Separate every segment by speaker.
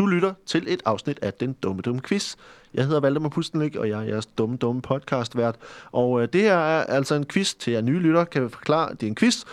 Speaker 1: Du lytter til et afsnit af Den Dumme Dumme Quiz. Jeg hedder Valdemar Pustenlik, og jeg er jeres dumme dumme podcastvært. Og øh, det her er altså en quiz til jer nye lytter, kan jeg forklare. Det er en quiz,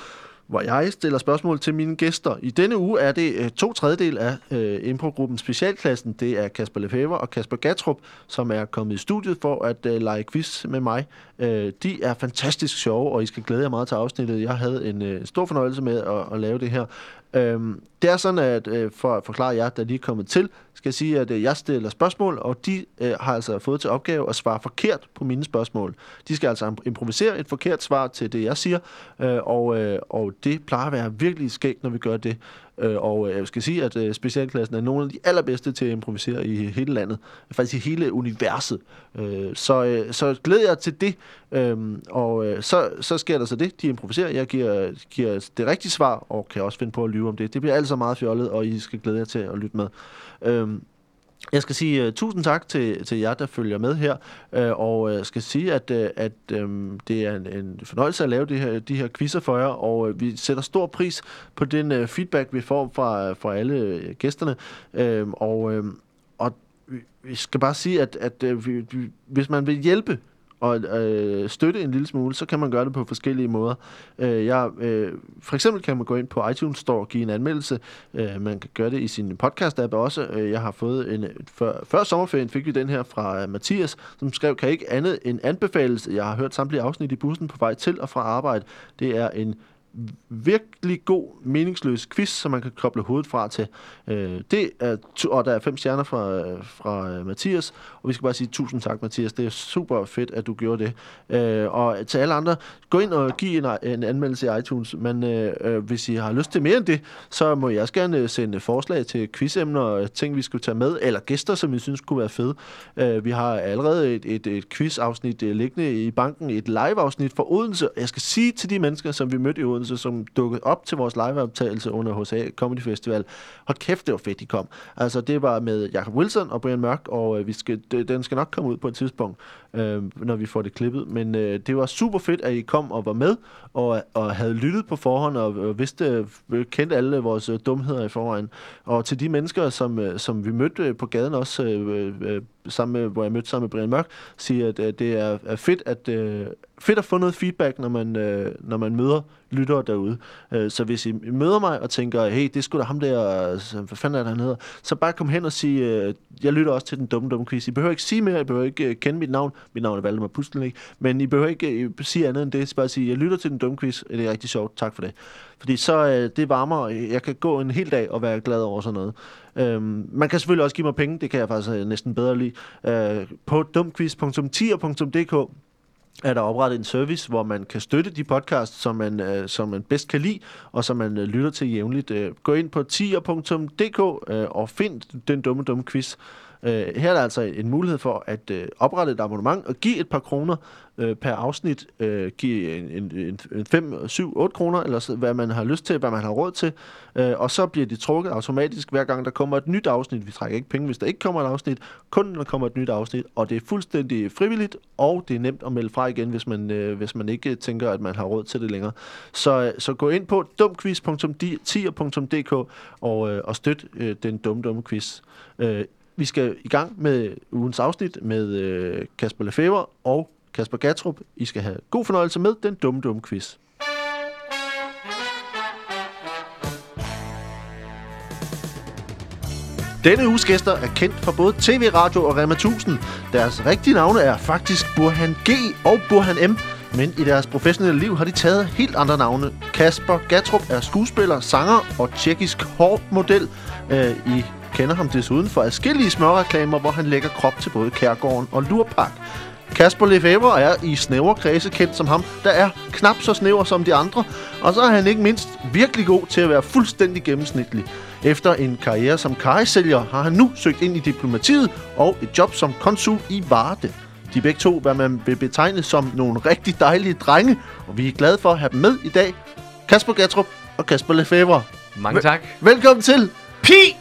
Speaker 1: hvor jeg stiller spørgsmål til mine gæster. I denne uge er det øh, to tredjedel af øh, improgruppen Specialklassen. Det er Kasper Lefebvre og Kasper Gatrup, som er kommet i studiet for at øh, lege quiz med mig. Øh, de er fantastisk sjove, og I skal glæde jer meget til afsnittet. Jeg havde en øh, stor fornøjelse med at, at lave det her. Øhm, det er sådan, at øh, for at forklare jer, der lige er kommet til, skal jeg sige, at øh, jeg stiller spørgsmål, og de øh, har altså fået til opgave at svare forkert på mine spørgsmål. De skal altså improvisere et forkert svar til det, jeg siger, øh, og, øh, og det plejer at være virkelig skægt, når vi gør det. Øh, og øh, jeg skal sige, at øh, specialklassen er nogle af de allerbedste til at improvisere i hele landet. Faktisk i hele universet. Øh, så, øh, så glæder jeg til det. Øhm, øh, og så, så sker der så det. De improviserer. Jeg giver, giver det rigtige svar, og kan også finde på at lyve om det. Det bliver altså meget fjollet, og I skal glæde jer til at lytte med. Øh, jeg skal sige uh, tusind tak til, til jer, der følger med her, uh, og uh, skal sige, at, uh, at um, det er en, en fornøjelse at lave de her, de her quizzer for jer, og uh, vi sætter stor pris på den uh, feedback, vi får fra, fra alle uh, gæsterne. Uh, og, uh, og vi skal bare sige, at, at uh, vi, vi, hvis man vil hjælpe og øh, støtte en lille smule, så kan man gøre det på forskellige måder. Øh, jeg, øh, for eksempel kan man gå ind på iTunes Store og give en anmeldelse. Øh, man kan gøre det i sin podcast-app også. Øh, jeg har fået en... Før, før sommerferien fik vi den her fra uh, Mathias, som skrev, kan ikke andet end anbefales. Jeg har hørt samtlige afsnit i bussen på vej til og fra arbejde. Det er en virkelig god, meningsløs quiz, som man kan koble hovedet fra til. Øh, det er, og der er fem stjerner fra, fra øh, Mathias, og vi skal bare sige tusind tak, Mathias. Det er super fedt, at du gjorde det. Øh, og til alle andre, gå ind og giv en, en anmeldelse i iTunes, men øh, øh hvis I har lyst til mere end det, så må jeg også gerne øh, sende forslag til quizemner, og ting vi skulle tage med, eller gæster, som vi synes kunne være fede. Øh, vi har allerede et, et, et quiz-afsnit liggende i banken, et live-afsnit for Odense. Jeg skal sige til de mennesker, som vi mødte i Odense, Odense, som dukkede op til vores liveoptagelse under HSA Comedy Festival. Hold kæft, det var fedt, de kom. Altså, det var med Jacob Wilson og Brian Mørk, og øh, vi skal, den skal nok komme ud på et tidspunkt, øh, når vi får det klippet. Men øh, det var super fedt, at I kom og var med, og, og havde lyttet på forhånd, og, og vidste, øh, kendte alle vores øh, dumheder i forvejen. Og til de mennesker, som, øh, som vi mødte øh, på gaden også, øh, øh, øh, sammen med, hvor jeg mødte sammen med Brian Mørk, siger, at, øh, det er, er fedt, at, øh, fedt at få noget feedback, når man, øh, når man møder lyttere derude. Øh, så hvis I møder mig og tænker, hey, det skulle da ham der, hvad fanden er det, han hedder, så bare kom hen og sig, øh, jeg lytter også til den dumme, dumme quiz. I behøver ikke sige mere, I behøver ikke øh, kende mit navn. Mit navn er Valdemar Pustelnik, men I behøver ikke I sige andet end det. Så bare sige, jeg lytter til den dumme quiz, det er rigtig sjovt, tak for det. Fordi så øh, det varmer, jeg kan gå en hel dag og være glad over sådan noget. Øhm, man kan selvfølgelig også give mig penge, det kan jeg faktisk øh, næsten bedre lide. Øh, på dumquiz.tier.dk er der oprettet en service, hvor man kan støtte de podcasts, som man, øh, som man bedst kan lide, og som man øh, lytter til jævnligt. Øh, gå ind på tier.dk øh, og find den dumme, dumme quiz. Øh, her er der altså en mulighed for at øh, oprette et abonnement og give et par kroner øh, per afsnit. Øh, give en, en, en 5, 7, 8 kroner, eller så, hvad man har lyst til, hvad man har råd til. Øh, og så bliver de trukket automatisk, hver gang der kommer et nyt afsnit. Vi trækker ikke penge, hvis der ikke kommer et afsnit. Kun når der kommer et nyt afsnit. Og det er fuldstændig frivilligt, og det er nemt at melde fra igen, hvis man, øh, hvis man ikke tænker, at man har råd til det længere. Så, øh, så gå ind på dumquiz.tier.dk og, øh, og støt øh, den dumme, dumme quiz. Øh, vi skal i gang med ugens afsnit med øh, Kasper Lefebvre og Kasper Gatrup. I skal have god fornøjelse med den dumme, dumme quiz. Denne uges gæster er kendt fra både TV, radio og Rema 1000. Deres rigtige navne er faktisk Burhan G og Burhan M, men i deres professionelle liv har de taget helt andre navne. Kasper Gatrup er skuespiller, sanger og tjekkisk hårdmodel øh, i kender ham desuden for adskillige smørreklamer, hvor han lægger krop til både Kærgården og Lurpak. Kasper Lefebvre er i snævre kredse kendt som ham, der er knap så snæver som de andre, og så er han ikke mindst virkelig god til at være fuldstændig gennemsnitlig. Efter en karriere som karisælger har han nu søgt ind i diplomatiet og et job som konsul i Varde. De er begge to, hvad man vil betegne som nogle rigtig dejlige drenge, og vi er glade for at have dem med i dag. Kasper Gatrup og Kasper Lefebvre.
Speaker 2: Mange tak.
Speaker 1: Velkommen til Pi!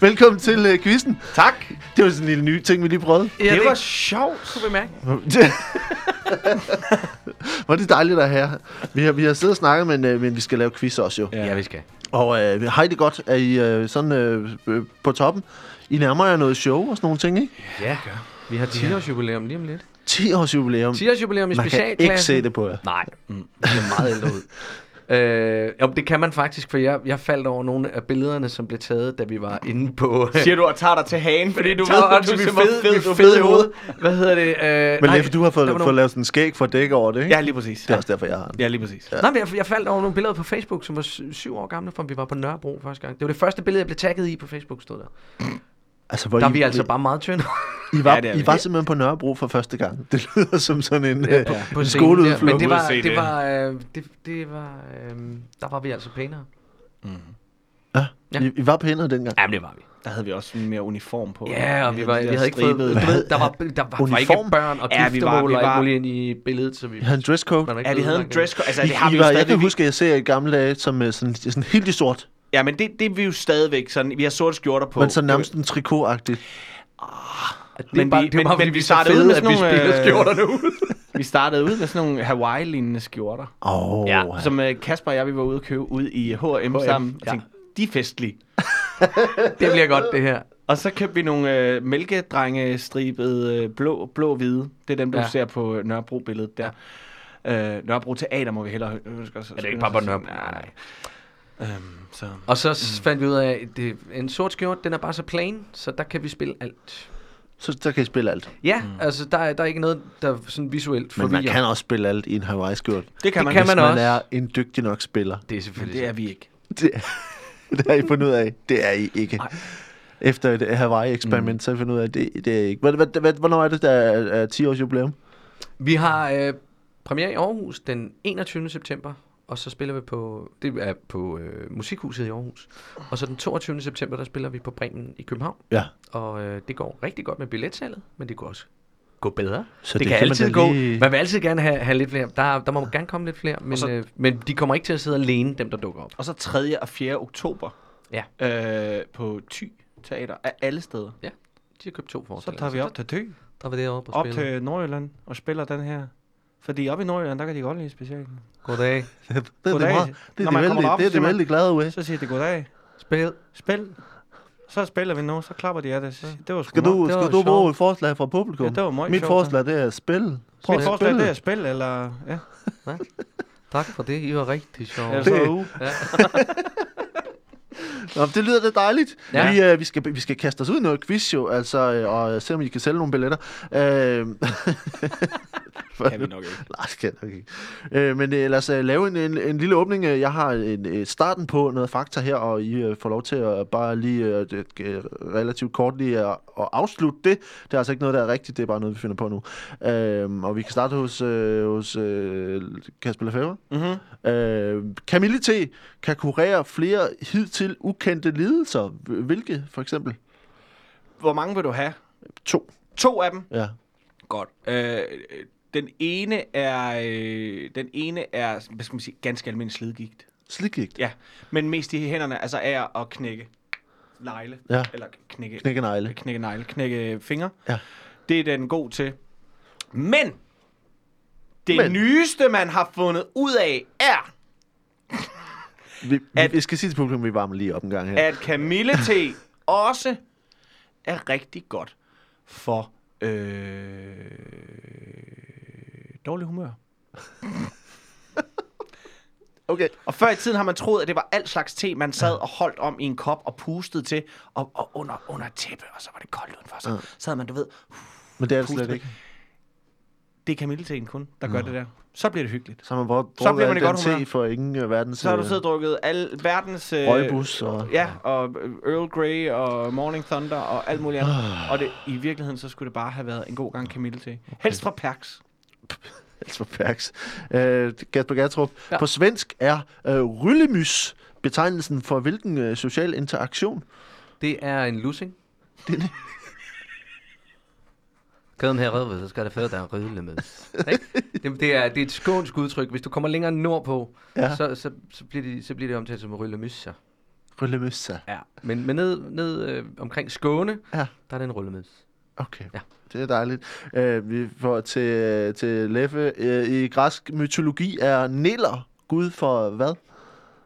Speaker 1: Velkommen til uh, quizzen.
Speaker 2: Tak.
Speaker 1: Det var sådan en lille ny ting, vi lige prøvede.
Speaker 2: Ja, det, det var sjovt, kunne vi mærke.
Speaker 1: Hvor er det dejligt at have Vi har, vi har siddet og snakket, men, uh, men vi skal lave quiz også jo.
Speaker 2: Ja, ja vi skal.
Speaker 1: Og øh, har I det godt? Er I øh, sådan øh, øh, på toppen? I nærmer jer noget show og sådan nogle ting, ikke?
Speaker 2: Ja, vi har 10 års jubilæum lige om lidt.
Speaker 1: 10 års jubilæum.
Speaker 2: 10 års jubilæum i
Speaker 1: Man kan
Speaker 2: specialklassen.
Speaker 1: ikke se det på jer.
Speaker 2: Nej, mm. det er meget ældre ud. Øh, jo, det kan man faktisk, for jeg, jeg faldt over nogle af billederne, som blev taget, da vi var inde på...
Speaker 3: Siger du og tager dig til hagen, fordi du ved,
Speaker 2: dig
Speaker 3: du er fed,
Speaker 2: fed,
Speaker 3: du er
Speaker 2: fed i hovedet. Hvad hedder det? Øh,
Speaker 1: Men
Speaker 2: nej,
Speaker 1: Leffe, du har fået, fået
Speaker 2: nogle-
Speaker 1: lavet sådan en skæg for at dække over det, ikke?
Speaker 3: Ja, lige præcis.
Speaker 1: Det er også derfor, jeg har den.
Speaker 3: Ja, lige præcis.
Speaker 2: Nej, men jeg, jeg faldt over nogle billeder på Facebook, som var sy- syv år gamle, fra vi var på Nørrebro første gang. Det var det første billede, jeg blev tagget i på Facebook, stod der.
Speaker 1: Altså, hvor
Speaker 2: Der er
Speaker 1: I,
Speaker 2: vi altså bare meget tynde.
Speaker 1: I var,
Speaker 3: Ja, det er
Speaker 1: I
Speaker 3: vi.
Speaker 1: var simpelthen på Nørrebro for første gang. Det lyder som sådan en, øh,
Speaker 2: på, på
Speaker 1: en skoleudflugt.
Speaker 2: Men det var, det var, øh, det, det var, øh, der var vi altså pænere.
Speaker 1: Ja,
Speaker 2: Ja.
Speaker 1: I, I var pænere dengang.
Speaker 2: Jamen, det var vi.
Speaker 3: Der havde vi også mere uniform på.
Speaker 2: Ja, og vi, var, vi havde ikke fået... Du ved, der var, der var, var ikke
Speaker 1: Uniform?
Speaker 2: børn og
Speaker 3: Ja, vi var- vi
Speaker 2: og
Speaker 3: var-
Speaker 2: muligt ind i billedet, så vi...
Speaker 1: I havde en dresscode.
Speaker 3: Ja, vi havde en dresscode. Altså,
Speaker 1: I,
Speaker 3: det har
Speaker 1: I
Speaker 3: vi
Speaker 1: var, jeg kan huske, at jeg ser i gamle dage som øh, sådan, sådan helt i sort.
Speaker 3: Ja, men det, det er vi jo stadigvæk sådan. Vi har sorte skjorter på.
Speaker 1: Men så nærmest en trikot-agtigt.
Speaker 2: Det er
Speaker 3: Men
Speaker 2: bare,
Speaker 3: vi-
Speaker 2: det er
Speaker 3: men-
Speaker 2: bare,
Speaker 3: men vi
Speaker 2: vi
Speaker 3: startede ud
Speaker 2: fede,
Speaker 3: med
Speaker 2: at vi
Speaker 3: sådan nogle,
Speaker 2: spiller
Speaker 3: øh,
Speaker 2: skjorterne ud.
Speaker 3: Vi startede ud med sådan nogle Hawaii-lignende skjorter.
Speaker 1: Åh, oh,
Speaker 2: Ja.
Speaker 3: Som øh, Kasper og jeg, vi var ude og købe ud i H&M sammen. Og
Speaker 2: ja.
Speaker 3: tænkte, de er festlige.
Speaker 2: Det bliver godt, det her.
Speaker 3: Og så købte vi nogle øh, mælkedrengestribede øh, blå, blå-hvide. Det er dem, du
Speaker 2: Ja.
Speaker 3: ser på øh, Nørrebro-billedet der. Ja. Øh, Nørrebro Teater må vi hellere huske os.
Speaker 2: Er det ikke bare på Nørrebro?
Speaker 3: Nej. Øhm, så.
Speaker 2: Og så mm. fandt vi ud af, at det, en sort skjort, den er bare så plain, så der kan vi spille alt.
Speaker 1: Så der kan I spille alt.
Speaker 2: Ja, mm. altså der, er- der er ikke noget, der sådan visuelt
Speaker 1: Men man
Speaker 2: forvirrer.
Speaker 1: kan også spille alt i en Hawaii-skjort.
Speaker 3: Det kan
Speaker 2: Det
Speaker 3: man.
Speaker 2: kan
Speaker 1: Hvis
Speaker 2: man
Speaker 1: man
Speaker 2: også.
Speaker 1: er en dygtig nok spiller.
Speaker 2: Det er selvfølgelig
Speaker 3: Det er vi ikke.
Speaker 1: Det, det har I fundet ud af. Det er I ikke.
Speaker 2: Nej.
Speaker 1: Efter et Hawaii-eksperiment, mm. så har I fundet ud af, det, det er I ikke. Hvad, hvad, hvad, hvornår er det, der er, er 10 års jubilæum?
Speaker 2: Vi har øh, premiere i Aarhus den 21. september, og så spiller vi på, det er på øh, Musikhuset i Aarhus. Og så den 22. september, der spiller vi på Bremen i København.
Speaker 1: Ja.
Speaker 2: Og øh, det går rigtig godt med billetsalget, men det går også gå bedre.
Speaker 1: Så
Speaker 2: det,
Speaker 1: det
Speaker 2: kan,
Speaker 1: kan man
Speaker 2: altid
Speaker 1: da
Speaker 2: gå.
Speaker 1: lige-
Speaker 2: Man vil altid gerne have, have lidt flere. Der, der må gerne komme lidt flere, men,
Speaker 3: så-
Speaker 2: øh, men de kommer ikke til at sidde alene, dem der dukker op.
Speaker 3: Og så 3. og 4. oktober
Speaker 2: Ja.
Speaker 3: øh, på Thy Teater af alle steder.
Speaker 2: De har købt to
Speaker 3: Så
Speaker 2: forestillinger.
Speaker 3: tager vi op til Thy,
Speaker 2: Der, var det oppe på
Speaker 3: op
Speaker 2: spillet.
Speaker 3: til Nordjylland og spiller den her. Fordi op i Nordjylland, der kan de godt lide specialen.
Speaker 2: Goddag.
Speaker 1: Det, det, det, er
Speaker 3: Goddag.
Speaker 1: meget, det er de vældig,
Speaker 3: derop,
Speaker 1: det er
Speaker 3: så siger
Speaker 1: de vældig glade ud af.
Speaker 3: Så siger de goddag,
Speaker 2: Spil.
Speaker 3: spil. Så spiller vi nu, så klapper de af det. Så, det var sgu
Speaker 1: Skal
Speaker 3: meget.
Speaker 1: du,
Speaker 2: det
Speaker 1: skal
Speaker 2: var
Speaker 1: du bruge et forslag fra publikum?
Speaker 3: Ja, det var meget
Speaker 1: Mit
Speaker 3: sjovt,
Speaker 1: forslag, det er spil. Prøv
Speaker 3: Mit forslag, det er spil, eller... Ja.
Speaker 2: Tak for det. I var rigtig sjove.
Speaker 3: Eller
Speaker 1: Det-
Speaker 3: uge.
Speaker 2: Ja.
Speaker 1: Nå, det lyder da dejligt.
Speaker 2: Ja.
Speaker 1: Ja. Vi, øh, vi, skal, vi skal kaste os ud i noget quiz jo, altså, øh, og se om I kan sælge nogle billetter. Øh,
Speaker 3: Kan vi nok ikke.
Speaker 1: Nej, det kan nok ikke. Øh, men øh, lad os øh, lave en, en, en lille åbning. Øh, Jeg har en, øh, starten på noget fakta her, og I øh, får lov til at bare lige øh, øh, relativt kort lige at, at afslutte det. Det er altså ikke noget, der er rigtigt, det er bare noget, vi finder på nu. Øh, og vi kan starte hos, øh, hos øh, Kasper Lefebvre.
Speaker 3: Mm-hmm.
Speaker 1: Øh, Camille T. kan kurere flere hidtil ukendte lidelser. Hvilke, for eksempel?
Speaker 3: Hvor mange vil du have?
Speaker 1: To.
Speaker 3: To af dem.
Speaker 1: Ja.
Speaker 3: Godt. Øh, den ene er, øh, den ene er hvad skal man sige, ganske almindelig slidgigt.
Speaker 1: Slikgigt.
Speaker 3: Ja, men mest i hænderne, altså er at knække negle.
Speaker 1: Ja.
Speaker 3: Eller knække,
Speaker 1: Knække negle.
Speaker 3: knække negle, knække fingre.
Speaker 1: Ja.
Speaker 3: Det er den god til. Men det
Speaker 1: Men.
Speaker 3: Nyeste, man har fundet ud af, er,
Speaker 1: Vi,
Speaker 3: At-
Speaker 1: vi skal sige til publikum, vi varmer lige op en gang her.
Speaker 3: at Camille T. også er rigtig godt for øh, dårlig humør.
Speaker 1: Okay.
Speaker 3: Og før i tiden har man troet, at det var alt slags te, man sad og holdt om i en kop og pustede til, og, og under, under tæppe, og så var det koldt udenfor. Så
Speaker 1: Ja.
Speaker 3: sad man, du ved,
Speaker 1: Men det er det slet ikke.
Speaker 3: det er kamilleteen kun, der gør det der. Så bliver det hyggeligt.
Speaker 1: Så man bare
Speaker 3: Så bliver man i godt humør.
Speaker 1: te for ingen uh, verdens...
Speaker 3: Så har du
Speaker 1: øh,
Speaker 3: siddet og drukket al verdens... Øh,
Speaker 1: Røgbus og-
Speaker 3: Ja, og Earl Grey og Morning Thunder og alt muligt andet.
Speaker 1: Ah.
Speaker 3: og det, i virkeligheden, så skulle det bare have været en god gang kamillete. Helst fra Perks.
Speaker 1: Altså Perks. Øh, Kasper Gertrup.
Speaker 2: Ja.
Speaker 1: På svensk er øh, ryllemys betegnelsen for hvilken øh, social interaktion?
Speaker 2: Det er en lussing. Kæden her rødved, så skal der føre, der er rødle med. Det, det, er, det er et skånsk udtryk. Hvis du kommer længere nordpå, ja. Så, så, så, bliver det, så bliver det omtalt som ryllemysser.
Speaker 1: Ryllemyssa.
Speaker 2: Ja. Men, men ned, ned øh, omkring Skåne,
Speaker 1: Ja.
Speaker 2: der er det en rullemys.
Speaker 1: Okay,
Speaker 2: Ja.
Speaker 1: det er dejligt. Øh, vi får til, til Leffe. Øh, I græsk mytologi er Niller gud for hvad?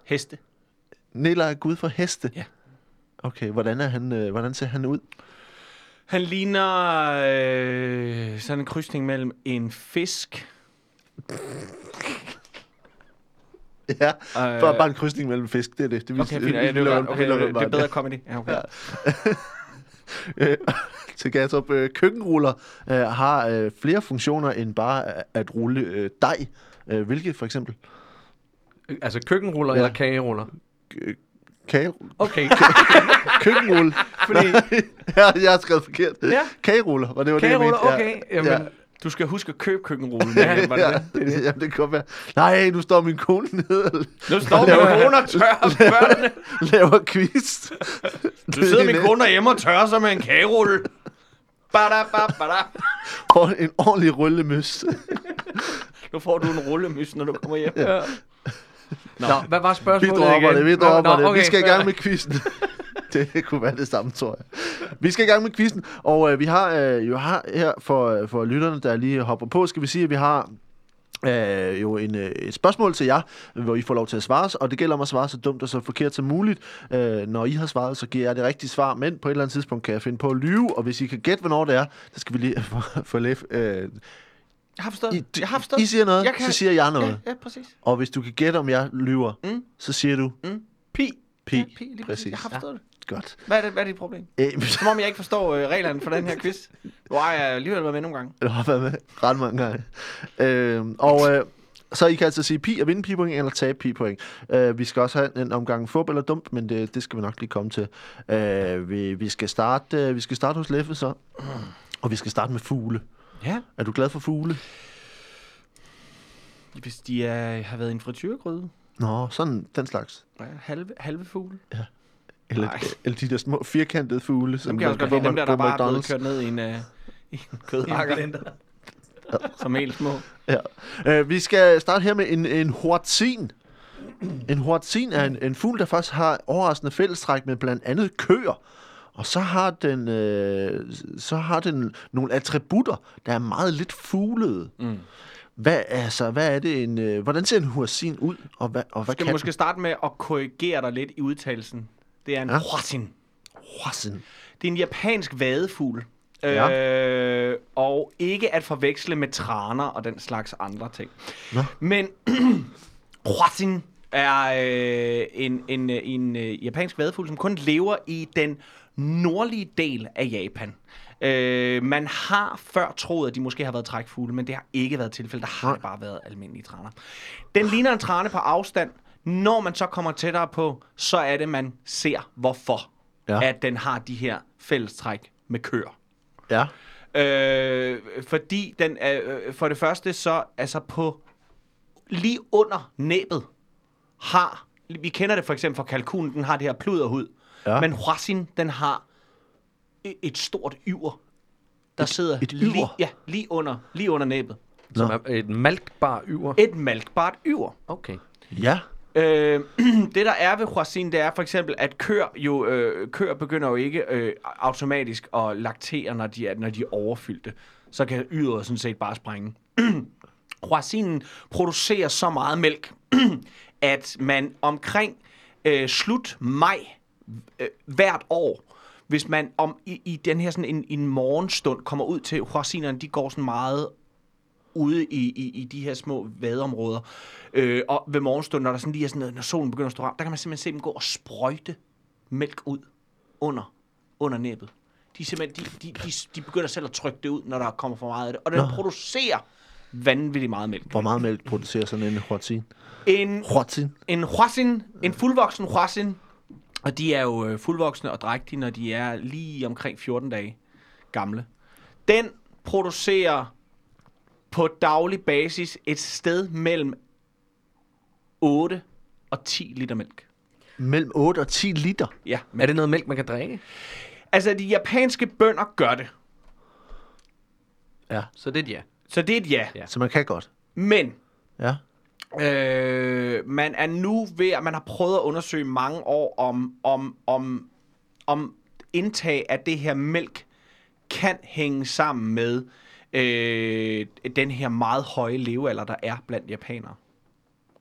Speaker 3: Heste.
Speaker 1: Nela er gud for heste?
Speaker 3: Ja.
Speaker 1: Okay, hvordan, er han, øh, hvordan ser han ud?
Speaker 3: Han ligner øh, sådan en krydsning mellem en fisk...
Speaker 1: Ja,
Speaker 3: Øh,
Speaker 1: bare, bare en krydsning mellem fisk, det er det. det
Speaker 3: Okay, det, det, det er bedre comedy. Ja, okay.
Speaker 1: Ja. Øh, til Gatrup. Øh, køkkenruller øh, har øh, flere funktioner end bare at- at rulle øh, dej. Øh, hvilke for eksempel?
Speaker 2: Altså køkkenruller
Speaker 1: Ja.
Speaker 2: ja. eller kageruller?
Speaker 1: Kage,
Speaker 2: Okay.
Speaker 1: køkkenrulle.
Speaker 3: Fordi
Speaker 1: ja, jeg har skrevet forkert.
Speaker 3: Ja.
Speaker 1: Kageruller, og det var
Speaker 2: Kageruller,
Speaker 1: det, jeg mente.
Speaker 2: okay. Jamen,
Speaker 1: ja.
Speaker 3: du skal huske at købe køkkenrullen.
Speaker 1: Ja,
Speaker 3: Ja, var det
Speaker 1: ja,
Speaker 3: det?
Speaker 1: ja, det kan være. Nej, nu står min kone nede
Speaker 3: Nu står min kone og tørrer børnene.
Speaker 1: laver quiz.
Speaker 3: Du sidder min kone derhjemme og tørrer sig med en kagerulle.
Speaker 1: For en ordentlig rullemøs.
Speaker 3: Nu får du en rullemys, når du kommer hjem.
Speaker 1: Ja.
Speaker 2: Nå, hvad var
Speaker 1: Vi
Speaker 2: spørgsmålet
Speaker 1: dropper
Speaker 2: igen?
Speaker 1: det, vi dropper
Speaker 2: Nå,
Speaker 1: det. Vi
Speaker 2: okay,
Speaker 1: skal i gang med quizzen. det kunne være det samme, tror jeg. Vi skal i gang med quizzen, og øh, vi har øh, jo har her for, for lytterne, der lige hopper på, skal vi sige, at vi har øh, jo en, øh, et spørgsmål til jer, hvor I får lov til at svare, og det gælder om at svare så dumt og så forkert som muligt. Øh, når I har svaret, så giver jeg det rigtige svar, men på et eller andet tidspunkt kan jeg finde på at lyve, og hvis I kan gætte, hvornår det er, så skal vi lige få, lidt... Øh,
Speaker 3: Jeg har forstået.
Speaker 1: I,
Speaker 3: jeg har forstået.
Speaker 1: I siger noget,
Speaker 3: Jeg kan-
Speaker 1: så siger jeg noget.
Speaker 3: Ja, ja, præcis.
Speaker 1: Og hvis du kan gætte, om jeg lyver,
Speaker 3: Mm.
Speaker 1: så siger du
Speaker 3: Mm. Pi.
Speaker 1: pi.
Speaker 3: Ja, pi, lige præcis.
Speaker 1: Præcis.
Speaker 3: Jeg har forstået det.
Speaker 1: Godt.
Speaker 3: Hvad er, det, hvad er dit problem?
Speaker 1: Øh,
Speaker 3: Som om jeg ikke forstår øh, reglerne for den her quiz. Hvor har jeg alligevel været med nogle gange.
Speaker 1: Du har været med ret mange gange. Øh, og øh, så I kan altså sige pi og vinde pi-point, eller tabe pi-point. Øh, vi skal også have en omgang fup eller dump, men det, det skal vi nok lige komme til. Øh, vi, vi, skal starte, øh, vi skal starte hos Leffe så. Og vi skal starte med fugle.
Speaker 3: Ja.
Speaker 1: Er du glad for fugle?
Speaker 3: Hvis de er, har været i en frityregryde.
Speaker 1: Nå, sådan den slags.
Speaker 3: Ja, halve, halve fugle.
Speaker 1: Eller,
Speaker 3: Nej.
Speaker 1: eller de der små firkantede fugle, som
Speaker 3: Dem kan jeg også
Speaker 1: man
Speaker 3: godt lide.
Speaker 1: få
Speaker 3: Dem der, der bare er blevet kørt ned i en, uh, i en kødhakker. som er helt små.
Speaker 1: Ja. Uh, vi skal starte her med en, en hortzin. En hortzin er en, en fugl, der faktisk har overraskende fællestræk med blandt andet køer. Og så har den, øh, så har den nogle attributter, der er meget lidt fuglede.
Speaker 3: Mm.
Speaker 1: Hvad, altså, hvad er det en, øh, hvordan ser en hortzin ud, og hvad, og hvad
Speaker 3: Skal
Speaker 1: kan
Speaker 3: måske starte med at korrigere dig lidt i udtalelsen. Det er en
Speaker 1: Ja.
Speaker 3: ja.
Speaker 1: den? Hortzin.
Speaker 3: Det er en japansk vadefugl.
Speaker 1: Ja.
Speaker 3: Øh, og ikke at forveksle med traner og den slags andre ting.
Speaker 1: Nå.
Speaker 3: Men huasin er øh, en, en, øh, en øh, japansk vadefugl, som kun lever i den nordlige del af Japan. Øh, man har før troet, at de måske har været trækfugle, men det har ikke været tilfældet. Der har bare været almindelige traner. Den ligner en trane på afstand. Når man så kommer tættere på, så er det, man ser, hvorfor
Speaker 1: Ja.
Speaker 3: at den har de her fællestræk med køer.
Speaker 1: Ja.
Speaker 3: Øh, fordi den er, øh, for det første så, altså på lige under næbet har, vi kender det for eksempel fra kalkunen, den har det her pluderhud.
Speaker 1: Ja.
Speaker 3: Men huasin, den har et, et stort yver, der
Speaker 1: Et-
Speaker 3: sidder
Speaker 1: et
Speaker 3: lige,
Speaker 1: yver?
Speaker 3: ja, lige, under, lige under næbet.
Speaker 2: Som er et malkbar yver.
Speaker 3: Et malkbart yver.
Speaker 2: Okay.
Speaker 1: Ja.
Speaker 3: Øh, det der er ved huasin, det er for eksempel, at køer jo øh, køer begynder jo ikke øh, automatisk at laktere, når de er, når de er overfyldte. Så kan yret sådan set bare sprænge. Huasinen producerer så meget mælk, at man omkring øh, slut maj øh, hvert år, hvis man om i, i den her sådan en, en morgenstund kommer ud til huasinerne, de går sådan meget ude i, i, i de her små vadeområder. Øh, og ved morgenstunden, når, der sådan lige er sådan noget, når solen begynder at stå frem, der kan man simpelthen se dem gå og sprøjte mælk ud under, under næbet. De, er simpelthen, de, de, de, de begynder selv at trykke det ud, når der kommer for meget af det. Og den
Speaker 1: Nå.
Speaker 3: producerer vanvittigt meget mælk.
Speaker 1: Hvor meget mælk producerer sådan en hortzin?
Speaker 3: En,
Speaker 1: Hortzin?
Speaker 3: en huasin, en fuldvoksen huasin, og de er jo øh, fuldvoksne og drægtige, når de er lige omkring 14 dage gamle. Den producerer på daglig basis et sted mellem 8 og 10 liter mælk.
Speaker 1: Mellem 8 og 10 liter.
Speaker 3: Ja,
Speaker 2: Er det noget mælk, man kan drikke?
Speaker 3: altså de japanske bønder gør det,
Speaker 1: Ja.
Speaker 2: Så det er et ja.
Speaker 3: så det er et ja.
Speaker 2: Ja.
Speaker 1: Så man kan godt.
Speaker 3: Men
Speaker 1: Ja.
Speaker 3: Øh, man er nu ved, at man har prøvet at undersøge mange år om, om, om, om indtag af det her mælk kan hænge sammen med øh, den her meget høje levealder, der er blandt japanere.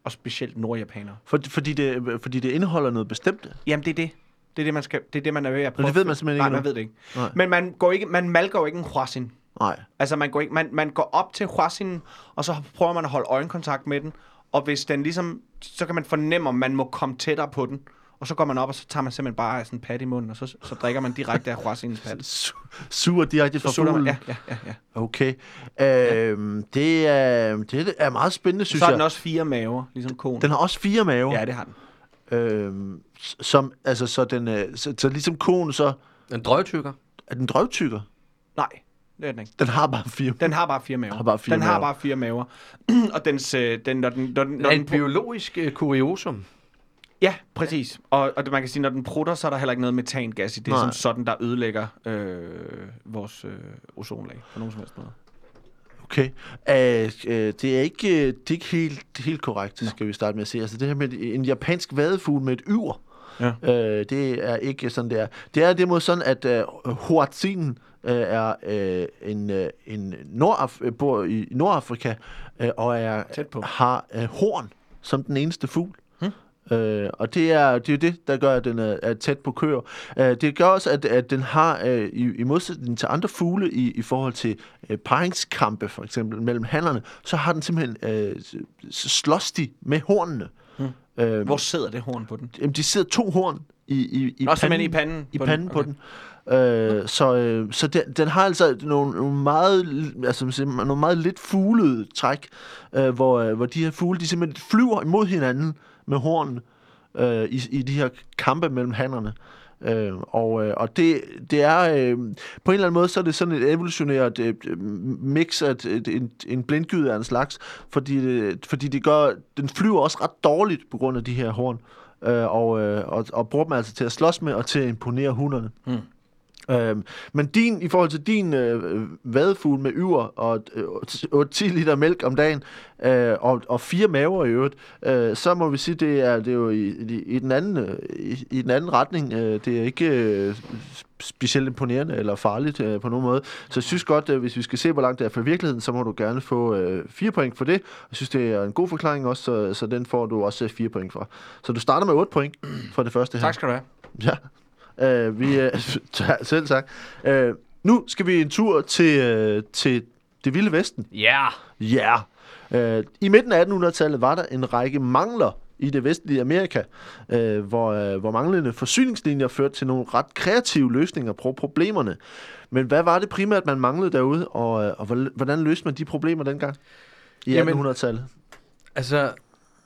Speaker 3: og specielt nordjapanere.
Speaker 1: For, fordi, det, fordi det indeholder noget bestemt.
Speaker 3: Jamen, det er det. Det er det, man, skal, det, er det, man er ved at prøve.
Speaker 1: det ved man simpelthen
Speaker 3: Nej,
Speaker 1: ikke
Speaker 3: man
Speaker 1: endnu.
Speaker 3: ved det ikke.
Speaker 1: Nej.
Speaker 3: Men man, går ikke, man malker jo ikke en huasin.
Speaker 1: Nej.
Speaker 3: Altså, man går, ikke, man, man går op til huasinen, og så prøver man at holde øjenkontakt med den. Og hvis den ligesom, så kan man fornemme, om man må komme tættere på den. Og så går man op, og så tager man simpelthen bare sådan en pat i munden, og så, så drikker man direkte af huasinens pat.
Speaker 1: Su- Suger direkte fra fuglen.
Speaker 3: ja, ja, ja, ja.
Speaker 1: Okay. Øhm, det, er, det er meget spændende, synes
Speaker 3: Så har
Speaker 1: jeg.
Speaker 3: den også fire maver, ligesom konen.
Speaker 1: Den har også fire maver.
Speaker 3: Ja, det har den.
Speaker 1: Øhm, som, altså, så, den, øh, så, så ligesom konen, så
Speaker 2: En drøgtykker.
Speaker 1: er den drøvtykker.
Speaker 3: Nej, det er den ikke.
Speaker 1: Den har bare fire.
Speaker 3: Den har bare fire maver.
Speaker 1: Har bare fire
Speaker 3: den har
Speaker 1: maver.
Speaker 3: bare fire maver. og dens, øh, den, når den, når den, når
Speaker 2: En
Speaker 3: den,
Speaker 2: biologisk øh, kuriosum.
Speaker 3: Ja, præcis. Og, og det, man kan sige, når den prutter, så er der heller ikke noget metangas i det,
Speaker 1: Nej.
Speaker 3: som sådan, der ødelægger øh, vores øh, ozonlag på nogen som helst måde.
Speaker 1: Okay. Øh, det er ikke, øh, det er ikke helt, helt korrekt, skal vi starte med at se. Altså det her med en japansk vadefugl med et yver,
Speaker 3: Ja.
Speaker 1: øh, det er ikke sådan, det er. Det er derimod sådan, at øh, Hoatzinen øh, er øh, en, øh, en Nordaf- bor i Nordafrika øh, og er,
Speaker 3: Tæt på.
Speaker 1: har øh, horn som den eneste fugl. Øh, og det er, det er jo det, der gør, at den er, er tæt på køer. Øh, det gør også, at, at den har, øh, i, i modsætning til andre fugle, i, i forhold til øh, paringskampe, for eksempel, mellem hannerne, så har den simpelthen, øh, slås de med hornene. Hmm. Øh,
Speaker 3: Hvor sidder det horn på den?
Speaker 1: Jamen, de sidder to horn i, i, i
Speaker 3: Nå, simpelthen i panden
Speaker 1: I
Speaker 3: på
Speaker 1: panden
Speaker 3: den.
Speaker 1: på den. Øh, så øh, så den, den har altså nogle, nogle meget altså siger, nogle meget lidt fuglede træk, øh, hvor, øh, hvor de her fugle de simpelthen flyver imod hinanden med horn øh, i, i de her kampe mellem hannerne. Øh, og øh, og det, det er øh, på en eller anden måde så er det sådan et evolutionært øh, mix af øh, et, et, en, en blindgyde af en slags, fordi øh, fordi det gør den flyver også ret dårligt på grund af de her horn. Øh, og, øh, og, og bruger dem altså til at slås med og til at imponere hunderne.
Speaker 3: Mm.
Speaker 1: Øhm, men din, i forhold til din øh, vadefugl med yver og øh, 10 liter mælk om dagen, øh, og, og fire maver i øvrigt, øh, så må vi sige, det er, det er jo i, i, i, den anden, øh, i, i den anden retning. Øh, det er ikke øh, specielt imponerende eller farligt øh, på nogen måde. Så jeg synes godt, øh, hvis vi skal se, hvor langt det er fra virkeligheden, så må du gerne få øh, fire point for det. Jeg synes, det er en god forklaring også, så, så den får du også øh, fire point for. Så du starter med 8 point for det første her.
Speaker 3: Tak skal du have.
Speaker 1: Ja, øh, vi øh, selv tak. Øh, nu skal vi en tur til, øh, til det vilde vesten.
Speaker 2: Ja.
Speaker 1: Ja. Øh, I midten af 1800-tallet var der en række mangler i det vestlige Amerika, øh, hvor, øh, hvor manglende forsyningslinjer førte til nogle ret kreative løsninger på problemerne. Men hvad var det primært, man manglede derude, og, øh, og hvor- hvordan løste man de problemer dengang i
Speaker 2: Jamen,
Speaker 1: 1800-tallet?
Speaker 2: Altså,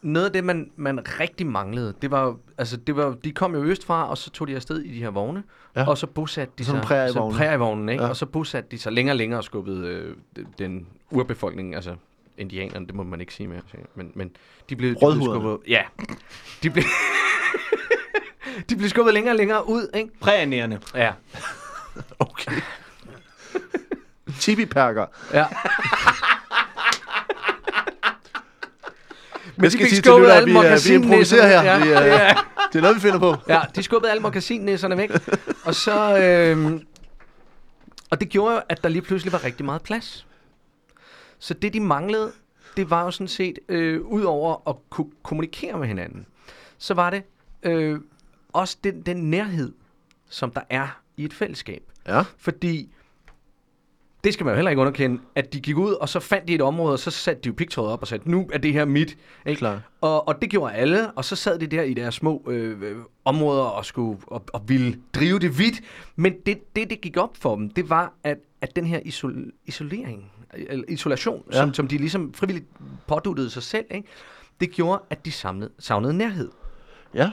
Speaker 2: noget af det, man, man rigtig manglede, det var, altså, det var, de kom jo østfra, og så tog de afsted i de her vogne,
Speaker 1: Ja.
Speaker 2: og så bosatte de
Speaker 1: Sådan
Speaker 2: sig...
Speaker 1: prærievogne.
Speaker 2: prærievogne, ikke?
Speaker 1: Ja.
Speaker 2: Og så bosatte de sig længere og længere og skubbede øh, den urbefolkning, altså indianerne, det må man ikke sige mere, men, men de blev, de blev skubbet... Ja, de blev... de blev skubbet længere og længere ud, ikke?
Speaker 3: Præanerende.
Speaker 2: Ja.
Speaker 1: Okay. Tibi-perker.
Speaker 2: Ja.
Speaker 1: Men
Speaker 2: de
Speaker 1: skal
Speaker 2: fik
Speaker 1: sige til lytter, at vi, er- vi improviserer her.
Speaker 2: Ja,
Speaker 1: Vi, er-
Speaker 2: ja.
Speaker 1: Det er noget, vi finder på.
Speaker 2: Ja, de skubbede alle mokasinnæsserne væk. Og så... Øh, og det gjorde jo, at der lige pludselig var rigtig meget plads. Så det, de manglede, det var jo sådan set, øh, ud over at kunne kommunikere med hinanden, så var det øh, også den, den nærhed, som der er i et fællesskab.
Speaker 1: Ja.
Speaker 2: Fordi det skal man jo heller ikke underkende, at de gik ud, og så fandt de et område, og så satte de jo pigtrådet op og sagde, nu er det her mit. Ikke?
Speaker 1: Klart.
Speaker 2: Og, og det gjorde alle, og så sad de der i deres små øh, øh, områder og skulle og, og ville drive det vidt. Men det, det, det gik op for dem, det var, at, at den her isol, isolering, eller isolation,
Speaker 1: ja.
Speaker 2: som, som de ligesom frivilligt påduttede sig selv, ikke? det gjorde, at de samlede, savnede nærhed.
Speaker 1: Ja.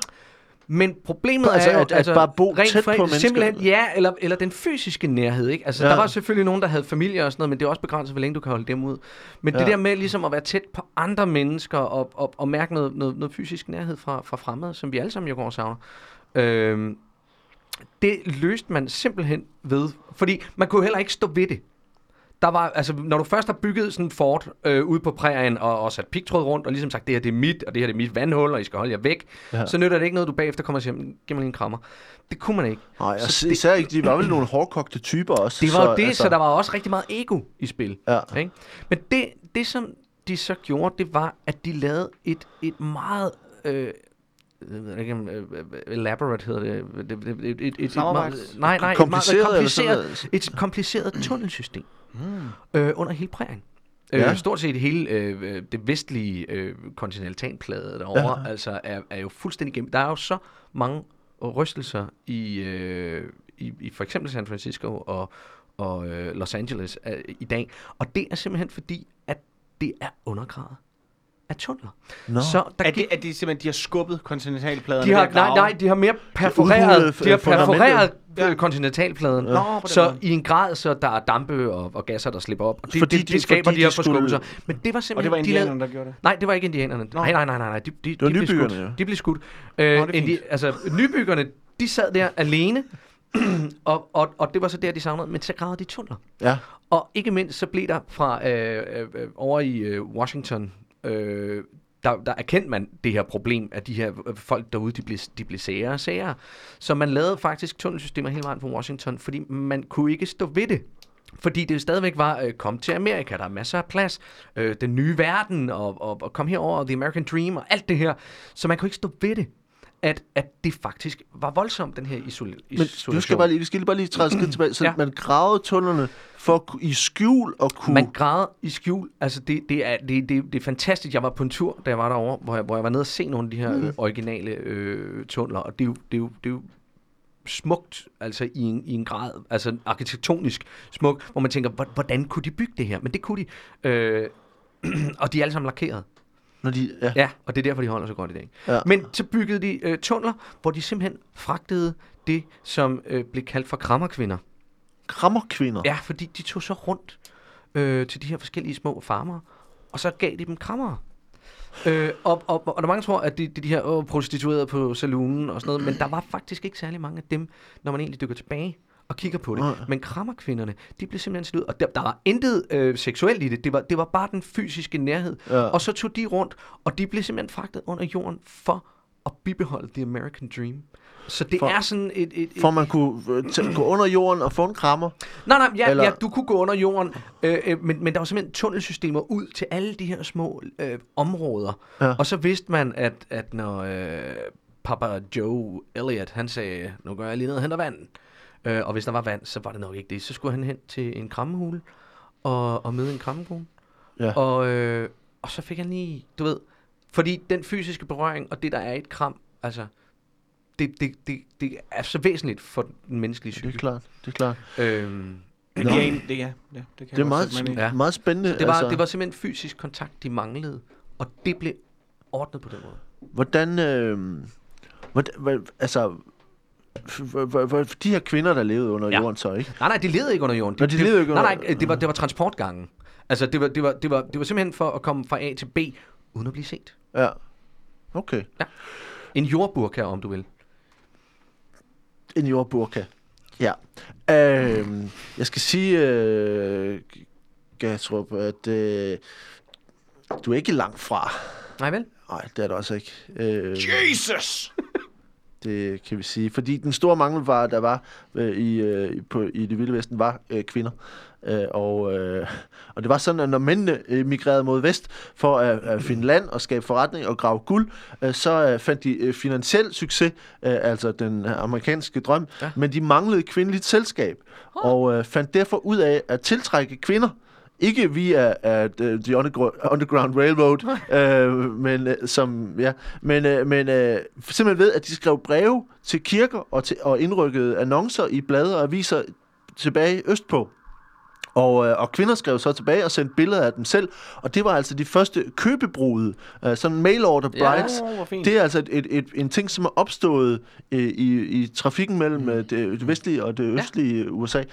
Speaker 2: Men problemet
Speaker 1: Altså,
Speaker 2: er jo,
Speaker 1: at- at bare bo
Speaker 2: rent
Speaker 1: tæt på
Speaker 2: fra-
Speaker 1: mennesker.
Speaker 2: Simpelthen, ja, eller, eller den fysiske nærhed, ikke? Altså,
Speaker 1: Ja.
Speaker 2: der var selvfølgelig nogen, der havde familie og sådan noget, men det er også begrænset, hvor længe du kan holde dem ud. Men. Ja. det der med ligesom at være tæt på andre mennesker og, og, og mærke noget, noget, noget fysisk nærhed fra, fra fremmede, som vi alle sammen jo går og savner, øhm, det løste man simpelthen ved, fordi man kunne heller ikke stå ved det. Der var, altså, når du først har bygget sådan en fort øh, ude på prærien og, og sat pigtråd rundt, og ligesom sagt, det her det er mit, og det her det er mit vandhul, og I skal holde jer væk,
Speaker 1: Ja.
Speaker 2: så nytter det ikke noget, du bagefter kommer og siger, "Mm, giv mig lige en krammer. Det kunne man ikke.
Speaker 1: Nej,
Speaker 2: Så
Speaker 1: så
Speaker 2: det-
Speaker 1: især ikke, de var vel nogle hårdkogte typer også.
Speaker 2: Det var jo det, altså, så der var også rigtig meget ego i spil.
Speaker 1: Ja.
Speaker 2: Ikke? Men det, det, som de så gjorde, det var, at de lavede et, et meget... Øh, jeg ved ikke, om, øh, elaborate hedder det. det, det, det et, et, et,
Speaker 3: Samarbejds-
Speaker 2: meget, nej, nej,
Speaker 1: Kompliceret
Speaker 2: et meget kompliceret, et kompliceret tunnelsystem
Speaker 3: Mm.
Speaker 2: øh, under hele prærien.
Speaker 1: Ja.
Speaker 2: Øh, stort set hele øh, øh, det vestlige øh, kontinentalplade derovre
Speaker 1: ja.
Speaker 2: altså er, er jo fuldstændig gennem. Der er jo så mange rystelser i, øh, i, i for eksempel San Francisco og, og øh, Los Angeles øh, i dag. Og det er simpelthen fordi, at det er undergravet af tunneler.
Speaker 1: Nå.
Speaker 2: Så der
Speaker 3: Er det, er det simpelthen, de har skubbet kontinentalpladerne
Speaker 2: de har, nej, nej, de har mere perforeret, de har
Speaker 1: øh,
Speaker 2: perforeret
Speaker 3: Ja.
Speaker 2: ja. kontinentalpladen.
Speaker 3: Nå, den
Speaker 2: Så
Speaker 3: måde.
Speaker 2: i en grad, så der er dampe og, og gasser, der slipper op. Og det,
Speaker 1: Fordi
Speaker 2: det,
Speaker 1: de-
Speaker 2: det skaber
Speaker 1: fordi
Speaker 2: de her
Speaker 1: de skulle-.
Speaker 2: Men det var
Speaker 3: Og
Speaker 2: simpelthen...
Speaker 3: det var
Speaker 2: de lavede-
Speaker 3: indianerne, der gjorde det?
Speaker 2: Nej, det var ikke indianerne. Nej, nej, nej, nej, nej. De, de, de
Speaker 1: var
Speaker 2: blev
Speaker 1: nybyggerne,
Speaker 2: skudt.
Speaker 1: jo.
Speaker 2: De blev skudt. Øh,
Speaker 3: Nå, det
Speaker 2: indi- altså, nybyggerne, de sad der alene, og, og, og det var så der, de savnede. Men så gravede de tunneler.
Speaker 1: Ja.
Speaker 2: Og ikke mindst, så blev der fra øh, øh, øh, over i øh, Washington, øh, der, der erkendte man det her problem, at de her øh, folk derude, de blev, de blev sagere og sagere. Så man lavede faktisk tunnelsystemer hele vejen fra Washington, fordi man kunne ikke stå ved det. Fordi det stadigvæk var, øh, kom til Amerika, der er masser af plads, øh, den nye verden, og, og, og kom herover, The American Dream, og alt det her. Så man kunne ikke stå ved det, at, at det faktisk var voldsomt, den her isol-
Speaker 1: Men du skal bare lige, vi skal bare lige træde skridt tilbage. Så. Ja. man gravede tunnelerne for i skjul og kunne...
Speaker 2: Man græder i skjul. Altså, det, det, er, det, det, det er fantastisk. Jeg var på en tur, da jeg var derovre, hvor jeg, hvor jeg var nede og se nogle af de her mm. øh, originale øh, tunneler, og det er, jo, det, er jo, det er jo smukt, altså i en, i en grad, altså arkitektonisk smukt, hvor man tænker, "Hvor- hvordan kunne de bygge det her? Men det kunne de. Øh, og de er alle sammen lakeret.
Speaker 1: Når de, ja.
Speaker 2: Ja, og det er derfor, de holder så godt i dag.
Speaker 1: Ja.
Speaker 2: Men så byggede de øh, tunneler, hvor de simpelthen fragtede det, som øh, blev kaldt for krammerkvinder.
Speaker 1: Krammerkvinder.
Speaker 2: Ja, fordi de tog så rundt øh, til de her forskellige små farmere, og så gav de dem krammer. Øh, og, og, og der er mange tror, at det de, de her åh, prostituerede på saloonen og sådan noget, men der var faktisk ikke særlig mange af dem, når man egentlig dykker tilbage og kigger på det.
Speaker 1: Nej.
Speaker 2: Men krammerkvinderne, de blev simpelthen slut, og der, der var intet øh, seksuelt i det. Det var, det var bare den fysiske nærhed.
Speaker 1: Ja.
Speaker 2: Og så tog de rundt, og de blev simpelthen fragtet under jorden for at bibeholde the American Dream. Så det
Speaker 1: For-
Speaker 2: er sådan et... et, et
Speaker 1: For man kunne øh, gå under jorden og få en krammer.
Speaker 2: Nej, nej, ja,
Speaker 1: Eller-
Speaker 2: ja, du kunne gå under jorden, øh, øh, men, men der var simpelthen tunnelsystemer ud til alle de her små øh, områder.
Speaker 1: Ja.
Speaker 2: Og så vidste man, at, at når øh, Papa Joe Elliot, han sagde, nu går jeg lige ned og henter vand. Øh, og hvis der var vand, så var det nok ikke det. Så skulle han hen til en krammehule og, og møde en krammekone.
Speaker 1: Ja.
Speaker 2: Og, øh, og så fik han lige, du ved, fordi den fysiske berøring og det, der er et kram, altså, det, det, det, det er så væsentligt for den menneskelige
Speaker 1: Det er
Speaker 2: psyke.
Speaker 1: klart. Det er klart.
Speaker 2: Øhm,
Speaker 3: Det, giver en, det, ja, det, det, kan
Speaker 1: Det er meget,
Speaker 3: i.
Speaker 2: Ja.
Speaker 1: meget spændende.
Speaker 2: Det var,
Speaker 1: altså,
Speaker 2: det var simpelthen fysisk kontakt, de manglede. Og det blev ordnet på den måde.
Speaker 1: Hvordan... Øh, hvordan hvad, altså... f- f- f- f- De her kvinder, der levede under
Speaker 2: Ja.
Speaker 1: jorden så, ikke?
Speaker 2: Nej, nej, de levede ikke under jorden.
Speaker 1: Nå, de levede ikke
Speaker 2: nej,
Speaker 1: under-
Speaker 2: nej, det var, det var transportgangen. Altså, det var, det, var, det, var, det var simpelthen for at komme fra A til B, uden at blive set.
Speaker 1: Ja. Okay.
Speaker 2: En jordburka, om du vil.
Speaker 1: En jordburka. Ja. Øhm, jeg skal sige, øh, Gatrup, at øh, du er ikke langt fra.
Speaker 2: Nej vel?
Speaker 1: Nej, det er du også ikke. Øh,
Speaker 3: Jesus!
Speaker 1: det kan vi sige. Fordi den store mangel var, der var øh, i, øh, på, i det vilde vesten, var øh, kvinder. Øh, og, øh, og det var sådan, at når mændene migrerede mod vest for at, at finde land og skabe forretning og grave guld, øh, så øh, fandt de øh, finansiel succes, øh, altså den amerikanske drøm, ja. Men de manglede kvindeligt selskab, og øh, fandt derfor ud af at tiltrække kvinder, ikke via uh, The Undergro- Underground Railroad, øh, men øh, som ja, men øh, men øh, simpelthen ved at de skrev breve til kirker og til og indrykkede annoncer i blade og aviser tilbage østpå. Og, øh, og kvinder skrev så tilbage og sendte billeder af dem selv, og det var altså de første købebrude, øh, sådan mail order brides.
Speaker 3: Fint.
Speaker 1: Det er altså et, et, et, en ting, som er opstået øh, i, i trafikken mellem mm. det, det vestlige og det østlige ja. USA, øh,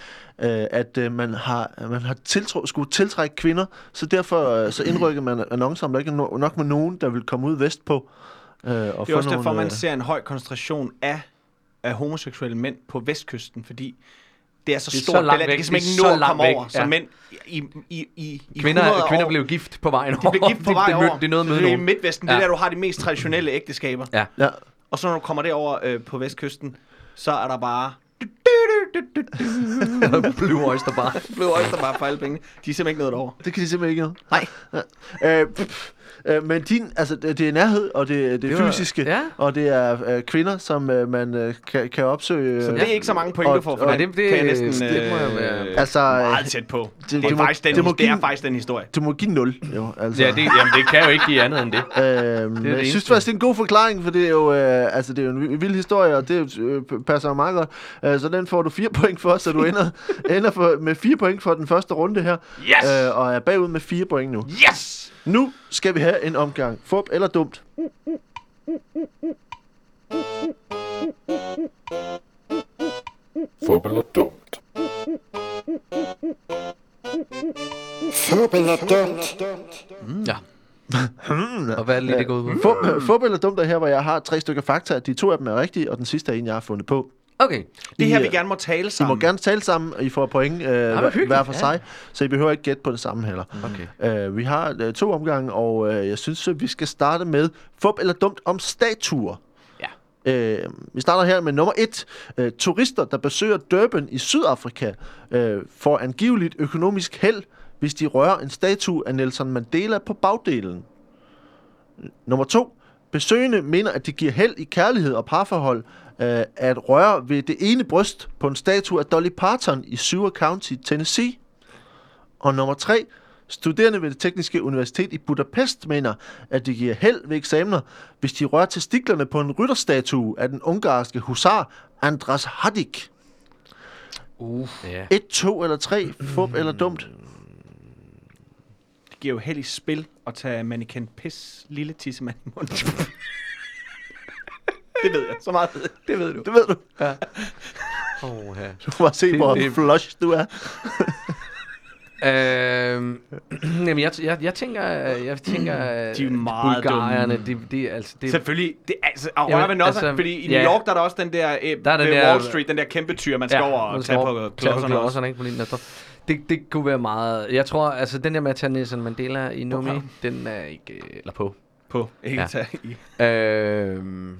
Speaker 1: at øh, man har, man har tiltro, skulle tiltrække kvinder, så derfor øh, så indrykkede man annoncer, om der ikke er no, nok med nogen, der vil komme ud vestpå. Øh, og
Speaker 3: Det er
Speaker 1: få
Speaker 3: også derfor,
Speaker 1: nogle,
Speaker 3: man
Speaker 1: øh,
Speaker 3: ser en høj koncentration af, af homoseksuelle mænd på vestkysten, fordi det er så
Speaker 2: Det er så
Speaker 3: stort, det,
Speaker 2: langt væk,
Speaker 3: det kan
Speaker 2: er
Speaker 3: simpelthen
Speaker 2: så
Speaker 3: ikke nå at
Speaker 2: langt
Speaker 3: komme
Speaker 2: væk,
Speaker 3: over. Så
Speaker 2: ja.
Speaker 3: mænd i, i, i, i
Speaker 2: Kvinder,
Speaker 3: 100
Speaker 2: kvinder
Speaker 3: år,
Speaker 2: blev gift på vejen
Speaker 3: de blev gift på
Speaker 2: det,
Speaker 3: vej
Speaker 2: det,
Speaker 3: over.
Speaker 2: det, det er noget med
Speaker 3: det er i. Midtvesten, det er
Speaker 2: Ja.
Speaker 3: der, du har de mest traditionelle ægteskaber.
Speaker 2: Ja.
Speaker 1: Ja,
Speaker 3: Og så når du kommer derover øh, på vestkysten, så er der bare...
Speaker 2: Blue Oyster Bar.
Speaker 3: Blue Oyster bare for alle penge. De er simpelthen ikke noget over.
Speaker 1: Det kan de simpelthen ikke noget.
Speaker 3: Nej.
Speaker 1: Ja. Øh, pff, øh, men din, altså, det det er nærhed, og det, det er
Speaker 2: Det var-
Speaker 1: fysiske,
Speaker 2: ja.
Speaker 1: og det er øh, kvinder, som øh, man øh, kan, kan opsøge.
Speaker 3: Så
Speaker 1: øh,
Speaker 3: det er ikke så mange point,
Speaker 1: Og-
Speaker 3: du får for
Speaker 1: og
Speaker 2: det- det-
Speaker 3: kan jeg næsten,
Speaker 2: det må jeg være-
Speaker 3: øh,
Speaker 1: Altså,
Speaker 3: meget tæt på. Det, det,
Speaker 1: du
Speaker 3: er,
Speaker 1: må-
Speaker 3: faktisk den,
Speaker 1: det må
Speaker 3: det er
Speaker 1: give-
Speaker 3: faktisk den historie.
Speaker 1: Du må give 0, jo. Altså.
Speaker 2: Ja, det, jamen, det kan jo ikke give andet end det.
Speaker 1: Øh, jeg
Speaker 2: eneste.
Speaker 1: synes faktisk, det er en god forklaring, for det er jo, øh, altså, det er jo en vi- vild historie, og det øh, passer jo meget godt. Øh, så den får du 4 point for, så du ender, ender for, med 4 point for den første runde her.
Speaker 3: Yes!
Speaker 1: Øh, og er bagud med 4 point nu.
Speaker 3: Yes!
Speaker 1: Nu skal vi have en omgang. Fup eller dumt?
Speaker 4: Fup eller dumt?
Speaker 5: Fup eller dumt?
Speaker 2: Ja. Og hvad er det lige, det går ud på?
Speaker 1: Fup, fup eller dumt er her, hvor jeg har tre stykker fakta. De to af dem er rigtige, og den sidste er en, jeg har fundet på.
Speaker 2: Okay.
Speaker 3: Det her,
Speaker 1: I,
Speaker 3: vi
Speaker 1: øh,
Speaker 3: gerne må tale
Speaker 1: I må
Speaker 3: sammen.
Speaker 1: gerne tale sammen, og I får point øh, hver, hver for
Speaker 2: ja.
Speaker 1: sig, så I behøver ikke gætte på det samme heller.
Speaker 2: Okay.
Speaker 1: Uh, vi har uh, to omgange, og uh, jeg synes, at vi skal starte med fup eller dumt om statuer.
Speaker 2: Ja.
Speaker 1: Uh, vi starter her med nummer et. Uh, turister, der besøger Durban i Sydafrika, uh, får angiveligt økonomisk held, hvis de rører en statue af Nelson Mandela på bagdelen. Nummer to. Besøgende mener, at det giver held i kærlighed og parforhold øh, at røre ved det ene bryst på en statue af Dolly Parton i Seward County, Tennessee. Og nummer tre. Studerende ved det tekniske universitet i Budapest mener, at det giver held ved eksamener, hvis de rører testiklerne på en rytterstatue af den ungarske husar Andras Hadik.
Speaker 2: Uh. Ja.
Speaker 1: Et, to eller tre, fup eller dumt.
Speaker 3: Det giver jo held i spil at tage mannequin piss lille tissemand i munden. det ved jeg. Så meget ved jeg. Det ved du.
Speaker 1: Det ved du.
Speaker 2: Oh, ja.
Speaker 1: Du må bare se,
Speaker 2: Det-
Speaker 1: hvor
Speaker 2: det-
Speaker 1: flush du er.
Speaker 2: Øhm, jamen, jeg, jeg, jeg tænker, jeg tænker,
Speaker 3: De er meget
Speaker 2: bulgarierne,
Speaker 3: dumme.
Speaker 2: de, de, altså, det,
Speaker 3: Selvfølgelig. Det, er altså, og
Speaker 2: Jamen,
Speaker 3: også,
Speaker 2: altså,
Speaker 3: fordi i
Speaker 2: ja.
Speaker 3: New York, der er der også den der, øh,
Speaker 2: Der er den der-
Speaker 3: Wall Street, den der kæmpe tyr, man skal over
Speaker 2: man
Speaker 3: og tage
Speaker 2: over-
Speaker 3: på klodserne også.
Speaker 2: klodserne, ikke? På der står. Det, det kunne være meget... Jeg tror, altså den der med at tage Nelson Mandela i Nomi, den er ikke... Eller på.
Speaker 3: På, ikke
Speaker 2: Ja.
Speaker 3: ja. tage i.
Speaker 2: Øhm,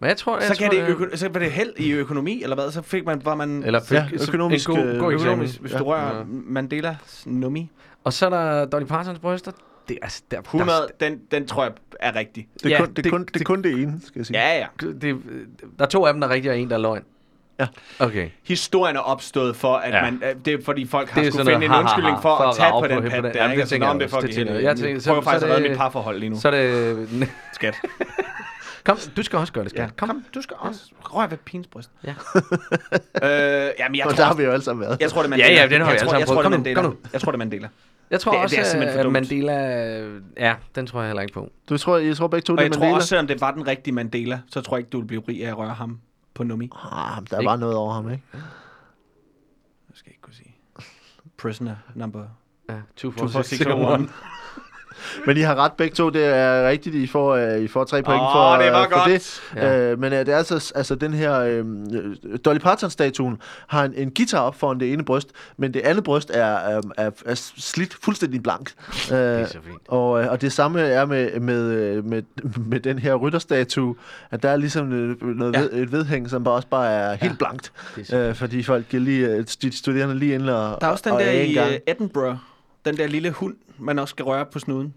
Speaker 2: men jeg tror... Jeg
Speaker 3: Så,
Speaker 2: tror,
Speaker 3: kan det, øko- så var det held i økonomi, eller hvad? Så fik man, var man...
Speaker 2: Eller
Speaker 1: Ja,
Speaker 2: fik- så-
Speaker 1: økonomisk,
Speaker 2: en god, god
Speaker 1: økonomisk.
Speaker 3: hvis
Speaker 1: Ja.
Speaker 3: du rører
Speaker 2: Ja.
Speaker 3: Mandelas nummi.
Speaker 2: Og så er der Dolly Partons bryster. Det, altså, der,
Speaker 3: 100, den, den tror jeg er rigtig.
Speaker 1: Det er,
Speaker 2: Ja,
Speaker 1: kun, det,
Speaker 2: det-
Speaker 1: kun, det er kun det ene, skal jeg sige.
Speaker 3: Ja, ja.
Speaker 2: Der, det, der er to af dem, der er rigtige, og en, der er løgn.
Speaker 1: Ja.
Speaker 2: Okay.
Speaker 3: Historien er opstået for, at
Speaker 2: Ja.
Speaker 3: ja. man, det er fordi folk har
Speaker 2: Det er
Speaker 3: skulle
Speaker 2: sådan
Speaker 3: finde en undskyldning for,
Speaker 2: ha, ha,
Speaker 3: at tage
Speaker 2: for
Speaker 3: på
Speaker 2: at
Speaker 3: den pat der.
Speaker 2: Jamen,
Speaker 3: ikke?
Speaker 2: det
Speaker 3: Altså,
Speaker 2: tænker jeg
Speaker 3: det er
Speaker 2: det tænker jeg. Tænker,
Speaker 3: prøver faktisk at redde
Speaker 2: det-
Speaker 3: mit parforhold lige nu.
Speaker 2: Så er det...
Speaker 3: Skat.
Speaker 2: Kom, du skal også gøre det, skat.
Speaker 3: Ja, kom, du skal også røre ved pigens bryst.
Speaker 2: Ja.
Speaker 3: øh, jamen, jeg
Speaker 1: Og
Speaker 3: tror,
Speaker 1: der har vi jo alle sammen været.
Speaker 3: jeg tror, det er
Speaker 2: Ja,
Speaker 3: Mandela.
Speaker 2: ja, den har
Speaker 3: jeg
Speaker 2: vi
Speaker 3: tror,
Speaker 2: alle
Speaker 3: jeg
Speaker 2: sammen
Speaker 3: tror, det
Speaker 2: prøvet. Kom nu, kom nu.
Speaker 3: Jeg tror, det er Mandela.
Speaker 2: Jeg tror
Speaker 3: Det er-
Speaker 2: også,
Speaker 3: det er
Speaker 2: at. Mandela... Ja, den tror jeg heller ikke på.
Speaker 1: Du tror, jeg tror begge to,
Speaker 3: Og
Speaker 1: det
Speaker 3: jeg
Speaker 1: er
Speaker 3: tror
Speaker 1: Mandela.
Speaker 3: også, selvom det var den rigtige Mandela, så tror jeg ikke, du vil blive rig af at røre ham på nummi.
Speaker 1: Ah, der er bare noget over ham, ikke?
Speaker 3: Jeg skal ikke kunne sige. Prisoner number
Speaker 2: Ja, 2
Speaker 3: 24601.
Speaker 1: Men I har ret begge to, det er rigtigt, I får, uh, I får tre point
Speaker 3: Åh,
Speaker 1: for,
Speaker 3: det var
Speaker 1: øh, for
Speaker 3: godt.
Speaker 1: det.
Speaker 2: Ja.
Speaker 1: Uh, men uh, det er altså, altså den her uh, Dolly Parton-statuen har en, en guitar op foran det ene bryst, men det andet bryst er, um, er, er slidt fuldstændig blank. Uh, det
Speaker 2: er så fint.
Speaker 1: Og, øh, og det samme er med, med, med, med den her rytterstatue, at der er ligesom noget
Speaker 3: Ja.
Speaker 1: ved, et vedhæng, som bare også bare er helt blankt.
Speaker 2: Er så
Speaker 1: Uh, fordi folk lige, de studerende lige ind og
Speaker 3: Der er også den
Speaker 1: og
Speaker 3: der
Speaker 1: er
Speaker 3: i
Speaker 1: gang.
Speaker 3: uh, Edinburgh. Den der lille hund, man også skal røre på snuden.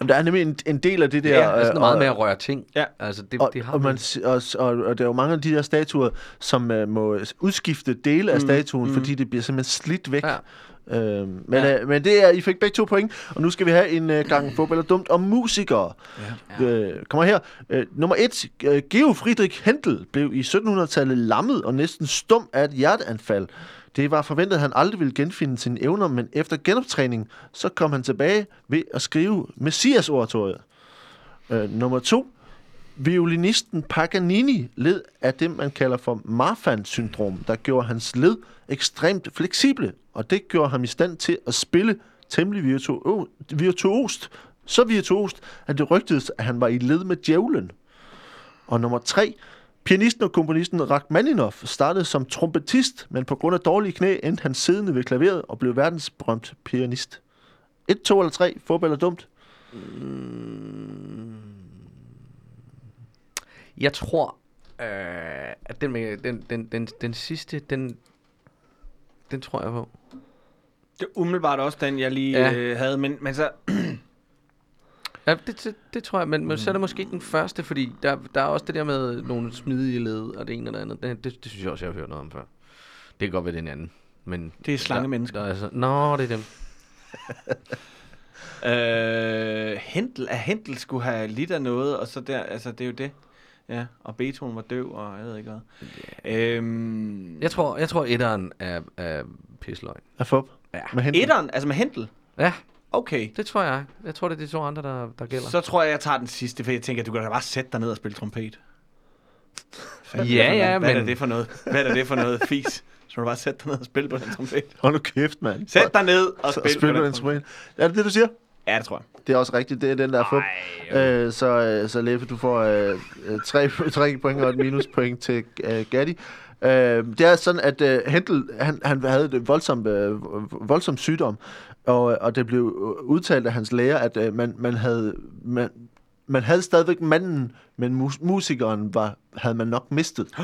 Speaker 1: Jamen, der er nemlig en, en del af det der...
Speaker 2: Ja, altså
Speaker 1: øh,
Speaker 2: meget
Speaker 1: og-
Speaker 2: med at røre ting.
Speaker 3: Ja.
Speaker 2: Altså, det,
Speaker 1: og,
Speaker 2: det har
Speaker 1: og, man, og, og, og der er jo mange af de der statuer, som uh, må udskifte dele af
Speaker 3: Mm,
Speaker 1: statuen,
Speaker 3: mm.
Speaker 1: fordi det bliver simpelthen slidt væk.
Speaker 2: Ja.
Speaker 1: Øhm, men,
Speaker 3: Ja.
Speaker 1: øh, men det er, I fik begge to point, og nu skal vi have en uh, gang fodbold eller dumt om musikere.
Speaker 2: Ja.
Speaker 1: Øh, kommer her. Øh, nummer et. Øh, Georg Friedrich Händel blev i 1700-tallet lammet og næsten stum af et hjerteanfald. Det var forventet, at han aldrig ville genfinde sine evner, men efter genoptræning, så kom han tilbage ved at skrive Messias-oratoriet. Øh, nummer to. Violinisten Paganini led af det, man kalder for Marfan-syndrom, der gjorde hans led ekstremt fleksible, og det gjorde ham i stand til at spille temmelig virtuo- virtuost. Så virtuost, at det rygtedes, at han var i led med djævlen. Og nummer tre. Pianisten og komponisten Rachmaninoff startede som trompetist, men på grund af dårlige knæ endte han siddende ved klaveret og blev verdensberømt pianist. 1, 2 eller 3. Fodbold eller dumt?
Speaker 2: Jeg tror, øh, at den, med, den, den, den, den sidste, den, Den tror jeg på.
Speaker 3: Det er umiddelbart også den, jeg lige
Speaker 2: ja.
Speaker 3: øh, havde, men, men så...
Speaker 2: Ja, det, det, det tror jeg, men, men så er det måske den første, fordi der, der er også det der med nogle smidige led, og det ene og det andet. Det, det, det synes jeg også, jeg har hørt noget om før. Det kan godt være den anden. Men
Speaker 3: Det er slangemennesker.
Speaker 2: Der, der er så, Nå, det er dem.
Speaker 3: Øh, Hentel, at Hentel skulle have lidt af noget, og så der, altså det er jo det. Ja, og Beethoven var døv, og jeg ved ikke hvad. Øhm,
Speaker 2: Jeg tror, jeg tror etteren er, er pisløgn.
Speaker 1: Af fup.
Speaker 2: Ja.
Speaker 1: Med Hentel.
Speaker 3: Etteren, altså med Hentel.
Speaker 2: Ja,
Speaker 3: Okay.
Speaker 2: det tror jeg. Jeg tror, det er de to andre, der, der gælder.
Speaker 3: Så tror jeg, jeg tager den sidste, for jeg tænker, du kan da bare sætte dig ned og spille trompet. Hvad er det
Speaker 2: Ja,
Speaker 3: for noget?
Speaker 2: ja,
Speaker 3: Hvad er
Speaker 2: men-
Speaker 3: det for noget? Hvad er det for noget fis? Så må du bare sætte dig ned og spille på den trompet.
Speaker 1: Hold nu kæft, mand.
Speaker 3: Sæt dig ned og spil,
Speaker 1: spil på den trompet. Er det det, du siger?
Speaker 3: Ja, det tror jeg.
Speaker 1: Det er også rigtigt. Det er den, der er fup. Øh, så, øh, så Leffe, du får øh, tre, tre point og et minuspoint til øh, Gatti. Øh, det er sådan, at øh, Hentel, han, han havde et voldsomt, øh, voldsom sygdom, og, og det blev udtalt af hans læger, at øh, man, man havde... Man, man havde stadigvæk manden, men mus- musikeren var, havde man nok mistet.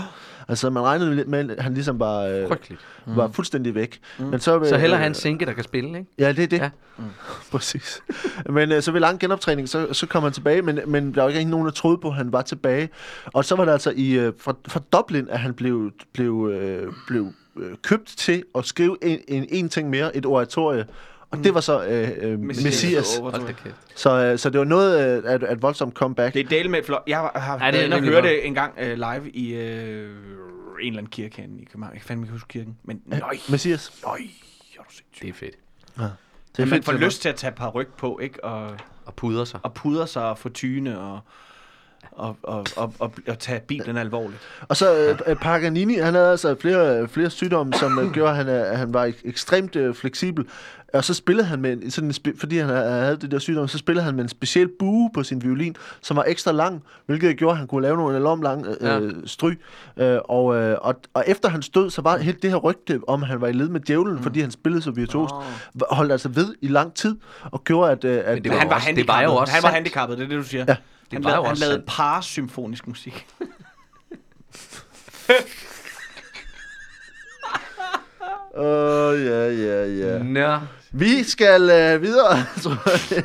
Speaker 1: Altså, man regnede lidt med, at han ligesom var, øh,
Speaker 2: Frygteligt.
Speaker 1: var fuldstændig væk. Mm. Men så,
Speaker 2: Så
Speaker 1: øh,
Speaker 2: heller han sinke, der kan spille, ikke?
Speaker 1: Ja, det er det.
Speaker 2: Ja.
Speaker 1: Mm. Præcis. Men øh, så ved lang genoptræning, så, så kom han tilbage, men, men der var ikke nogen, der troede på, at han var tilbage. Og så var det altså i, øh, fra, fra Dublin, at han blev, blev, øh, blev øh, købt til at skrive en, en, en ting mere, et oratorie. Og det var så øh, øh,
Speaker 3: Messias.
Speaker 1: Messias.
Speaker 3: Over-
Speaker 2: Hold da kæft.
Speaker 1: Så, øh, så det var noget øh, af et, et voldsomt comeback.
Speaker 3: Det er del med flot. Jeg har, har
Speaker 2: Ja, det godt.
Speaker 3: det en gang uh, live i uh, en eller anden kirke herinde i København. Jeg kan fandme ikke huske kirken. Men nøj,
Speaker 1: Messias.
Speaker 3: nøj, er du sindssygt.
Speaker 2: Det er fedt.
Speaker 1: Det er
Speaker 3: Man
Speaker 1: fedt
Speaker 3: får lyst til at tage par ryg på, ikke? Og,
Speaker 2: Og pudre sig.
Speaker 3: og pudre sig og få tyne og, og, og, og, og, og tage bilen alvorligt.
Speaker 1: Og så øh, Paganini, han havde altså flere, flere sygdomme, som øh, gjorde, at han, øh, han var ek- ekstremt øh, fleksibel. Og så spillede han med en, sådan en, spe- fordi han havde det der sygdom, så spillede han med en speciel bue på sin violin, som var ekstra lang, hvilket gjorde, at han kunne lave nogle enormt lange øh,
Speaker 2: Ja.
Speaker 1: stryg. Øh, og, øh, og, og efter han stod, så var helt det her rygte om, at han var i led med djævlen, mm. fordi han spillede så virtuost, oh. holdt altså ved i lang tid, og gjorde, at... Øh, at
Speaker 2: det
Speaker 3: Men
Speaker 2: var
Speaker 3: han var
Speaker 2: også- det var jo
Speaker 3: handicappet.
Speaker 2: også
Speaker 3: Han var handicappet, det er det, du siger.
Speaker 1: Ja.
Speaker 3: Han,
Speaker 2: var
Speaker 3: lavede, han lavede
Speaker 2: sandt.
Speaker 3: parasymfonisk musik.
Speaker 1: Åh, ja, ja, ja.
Speaker 2: Nå.
Speaker 1: Vi skal øh, videre, tror jeg.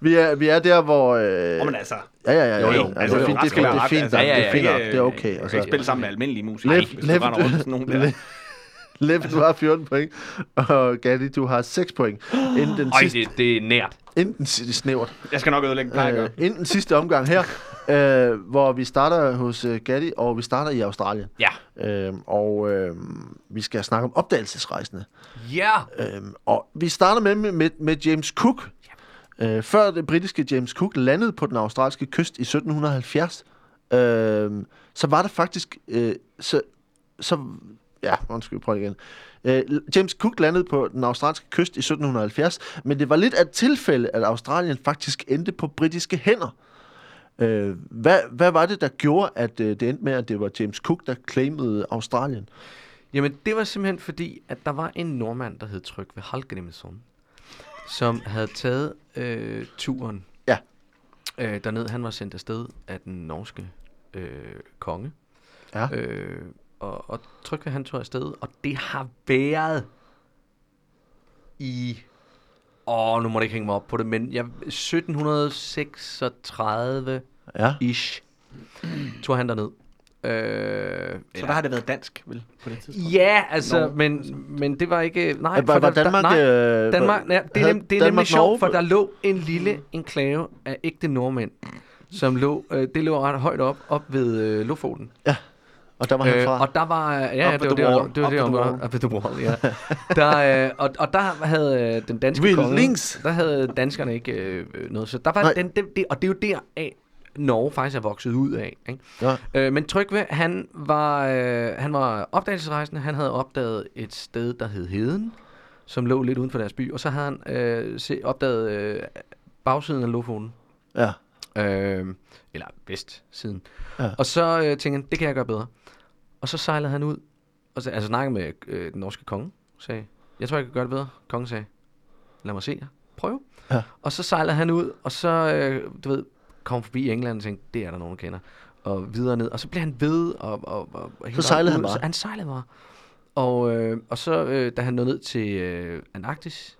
Speaker 1: Vi er, vi er der, hvor... Øh,
Speaker 3: Oh, men altså,
Speaker 1: Ja, ja, ja. ja.
Speaker 2: Jo, jo.
Speaker 1: Altså, det er
Speaker 3: jo,
Speaker 1: fint,
Speaker 3: ret
Speaker 1: det er
Speaker 3: skal
Speaker 1: det er fint,
Speaker 3: Altså,
Speaker 2: ja,
Speaker 1: det
Speaker 2: ja,
Speaker 1: er fint
Speaker 2: ja, ja,
Speaker 1: det er okay.
Speaker 3: jeg
Speaker 1: Og
Speaker 3: kan ikke
Speaker 1: så,
Speaker 3: spille sammen med almindelige musikere.
Speaker 1: Lev,
Speaker 3: hvis du sådan nogle der.
Speaker 1: Lev, du har 14 point, og Gatti, du har 6 point. Inden den
Speaker 2: Øj,
Speaker 1: sidste,
Speaker 2: det, det er nært.
Speaker 1: inden den, det er snævert.
Speaker 3: Jeg skal nok ødelægge
Speaker 1: Øh,
Speaker 3: øh,
Speaker 1: inden den sidste omgang her, øh, hvor vi starter hos øh, Gatti, og vi starter i Australien.
Speaker 2: Ja.
Speaker 1: Øh, og øh, vi skal snakke om opdagelsesrejsende.
Speaker 2: Ja.
Speaker 1: Øhm, og vi starter med, med, med James Cook. Øh, før det britiske James Cook landede på den australske kyst i 1770, øh, så var der faktisk... Øh, så, så, ja, undskyld, prøv igen. Øh, James Cook landede på den australske kyst i 1770, men det var lidt af et tilfælde, at Australien faktisk endte på britiske hænder. Øh, hvad, hvad var det, der gjorde, at øh, det endte med, at det var James Cook, der claimede Australien?
Speaker 2: Jamen, det var simpelthen fordi, at der var en nordmand, der hed Trygve Halgrimsson, som havde taget øh, turen
Speaker 1: Ja.
Speaker 2: øh, derned. Han var sendt afsted af den norske øh, konge.
Speaker 1: Ja.
Speaker 2: Øh, og, og Trygve han tog afsted, og det har været i... Åh, nu må det ikke hænge mig op på det, men jeg, 1736
Speaker 1: Ja.
Speaker 2: ish tog han derned. Øh,
Speaker 3: Så der har det været dansk, vel, på det tidspunkt?
Speaker 2: Ja, altså,
Speaker 3: Norge,
Speaker 2: men, men det var ikke... Nej,
Speaker 1: Var,
Speaker 2: for
Speaker 1: var
Speaker 2: der,
Speaker 1: Danmark...
Speaker 2: Der, nej,
Speaker 1: øh,
Speaker 2: Danmark ja, det er, nem, det er nemlig
Speaker 1: Danmark
Speaker 2: sjovt,
Speaker 1: Norge
Speaker 2: for der lå en lille enklave af ægte nordmænd, som lå, øh, det lå ret højt op, op ved øh, Lofoten.
Speaker 1: Og der var han
Speaker 2: Øh,
Speaker 1: fra.
Speaker 2: og der var, øh, ja, det var det,
Speaker 3: wall.
Speaker 2: det var det, område. Up the wall, ja. der, øh, og, og der havde øh, den danske
Speaker 1: Will
Speaker 2: konge,
Speaker 1: Links.
Speaker 2: der havde danskerne ikke øh, noget, så der var
Speaker 1: Nej.
Speaker 2: den, det, det, og det er jo der af, Norge faktisk er vokset ud af. Ikke?
Speaker 1: Ja.
Speaker 2: Øh, men Trygve, han var, øh, han var opdagelsesrejsende. Han havde opdaget et sted, der hed Heden, som lå lidt uden for deres by. Og så havde han øh, se, opdaget øh, bagsiden af Lofoten.
Speaker 1: Ja.
Speaker 2: Øh, eller vestsiden.
Speaker 1: Ja.
Speaker 2: Og så øh, tænkte han, det kan jeg gøre bedre. Og så sejlede han ud, og så, altså snakkede med øh, den norske konge, sagde, jeg tror, jeg kan gøre det bedre. Kongen sagde, lad mig se jer. Prøv.
Speaker 1: Ja.
Speaker 2: Og så sejlede han ud, og så, øh, du ved, kom forbi England og tænkte, det er der nogen, der kender. Og videre ned. Og så blev han ved, og, og, og, og helt
Speaker 1: sejlede han bare?
Speaker 2: Så han sejlede bare. Og, øh, og så, øh, da han nåede ned til øh, Antarktis,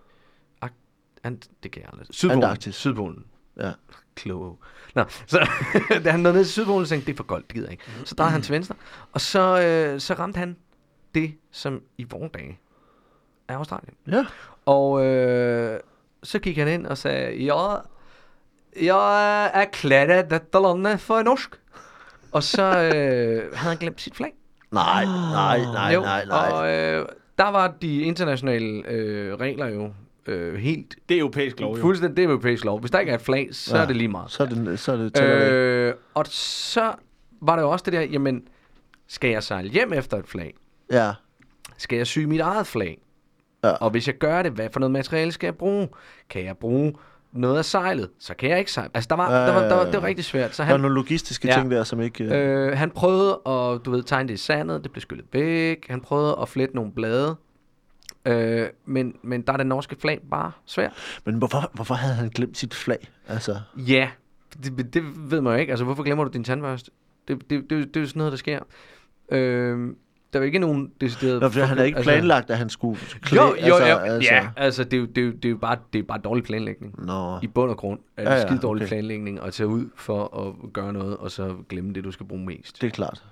Speaker 2: Ant, det kan jeg aldrig. Sydpolen.
Speaker 1: Antarktis.
Speaker 2: Sydpolen.
Speaker 1: Ja.
Speaker 2: Kloge. Nå, så da han nåede ned til Sydpolen, så tænkte det er for koldt, det gider jeg ikke. Så drejede han til venstre, og så, øh, så ramte han det, som i vore dage er Australien.
Speaker 1: Ja.
Speaker 2: Og øh, så gik han ind og sagde, ja, jeg erklærer dette landet for norsk. Og så øh, havde han glemt sit flag.
Speaker 1: Nej, nej, nej,
Speaker 2: Jo,
Speaker 1: nej, nej.
Speaker 2: Og øh, der var de internationale øh, regler jo øh, helt
Speaker 3: Det er europæisk lov, jo.
Speaker 2: fuldstændig, det er europæisk lov. Hvis der ikke er et flag, så
Speaker 1: Ja.
Speaker 2: er det lige meget.
Speaker 1: Så er det, så er det tæller det.
Speaker 2: Øh, og så var der jo også det der, jamen, skal jeg sejle hjem efter et flag?
Speaker 1: Ja.
Speaker 2: Skal jeg sy mit eget flag?
Speaker 1: Ja.
Speaker 2: Og hvis jeg gør det, hvad for noget materiale skal jeg bruge? Kan jeg bruge noget af sejlet? Så kan jeg ikke sejle. Altså, der var, der var, der var, det var rigtig svært. Så
Speaker 1: Der er
Speaker 2: han,
Speaker 1: nogle logistiske
Speaker 2: Ja.
Speaker 1: ting der, som ikke... Øh,
Speaker 2: øh, han prøvede at, du ved, tegne det i sandet. Det blev skyllet væk. Han prøvede at flette nogle blade. Øh, men, men der er det norske flag bare svært.
Speaker 1: men hvorfor, hvorfor havde han glemt sit flag? Altså,
Speaker 2: Ja, det, det ved man jo ikke. Altså, hvorfor glemmer du din tandbørste? Det, det, det, det er jo sådan noget, der sker. Øh, der er jo ikke nogen decideret...
Speaker 1: Nå, for han havde ikke
Speaker 2: altså-
Speaker 1: planlagt, at han skulle klæde,
Speaker 2: Jo, jo,
Speaker 1: altså,
Speaker 2: jo,
Speaker 1: altså,
Speaker 2: ja, altså det er jo, det er jo, det er jo bare, det er bare dårlig planlægning.
Speaker 1: Nå,
Speaker 2: I bund og grund er det
Speaker 1: Ja,
Speaker 2: ja,
Speaker 1: ja,
Speaker 2: skide dårlig
Speaker 1: okay.
Speaker 2: planlægning at tage ud for at gøre noget, og så glemme det, du skal bruge mest.
Speaker 1: det er klart.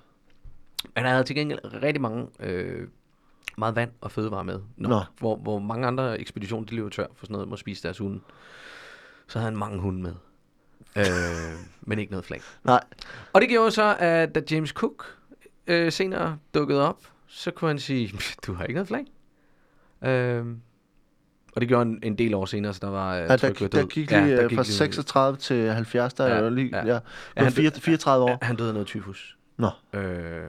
Speaker 2: Men han havde til gengæld rigtig mange, øh, meget vand og fødevarer med. Nok,
Speaker 1: Nå.
Speaker 2: Hvor, hvor mange andre ekspeditioner, de løber tør for sådan noget, må spise deres hunde. Så havde han mange hunde med. øh, men ikke noget flag.
Speaker 1: Nej,
Speaker 2: Og det gjorde så, at da James Cook øh, senere dukkede op, så kunne han sige, du har ikke noget flag. Øh, og det gjorde en, en del år senere, så der var øh,
Speaker 1: ja, der, der
Speaker 2: død.
Speaker 1: gik lige
Speaker 2: der
Speaker 1: ja, fra 36 til 70, der
Speaker 2: Ja,
Speaker 1: er jo lige,
Speaker 2: ja.
Speaker 1: ja,
Speaker 2: Ja,
Speaker 1: ja,
Speaker 2: han-
Speaker 1: 4, 34 år.
Speaker 2: Han døde af noget tyfus.
Speaker 1: Nå,
Speaker 2: Øh,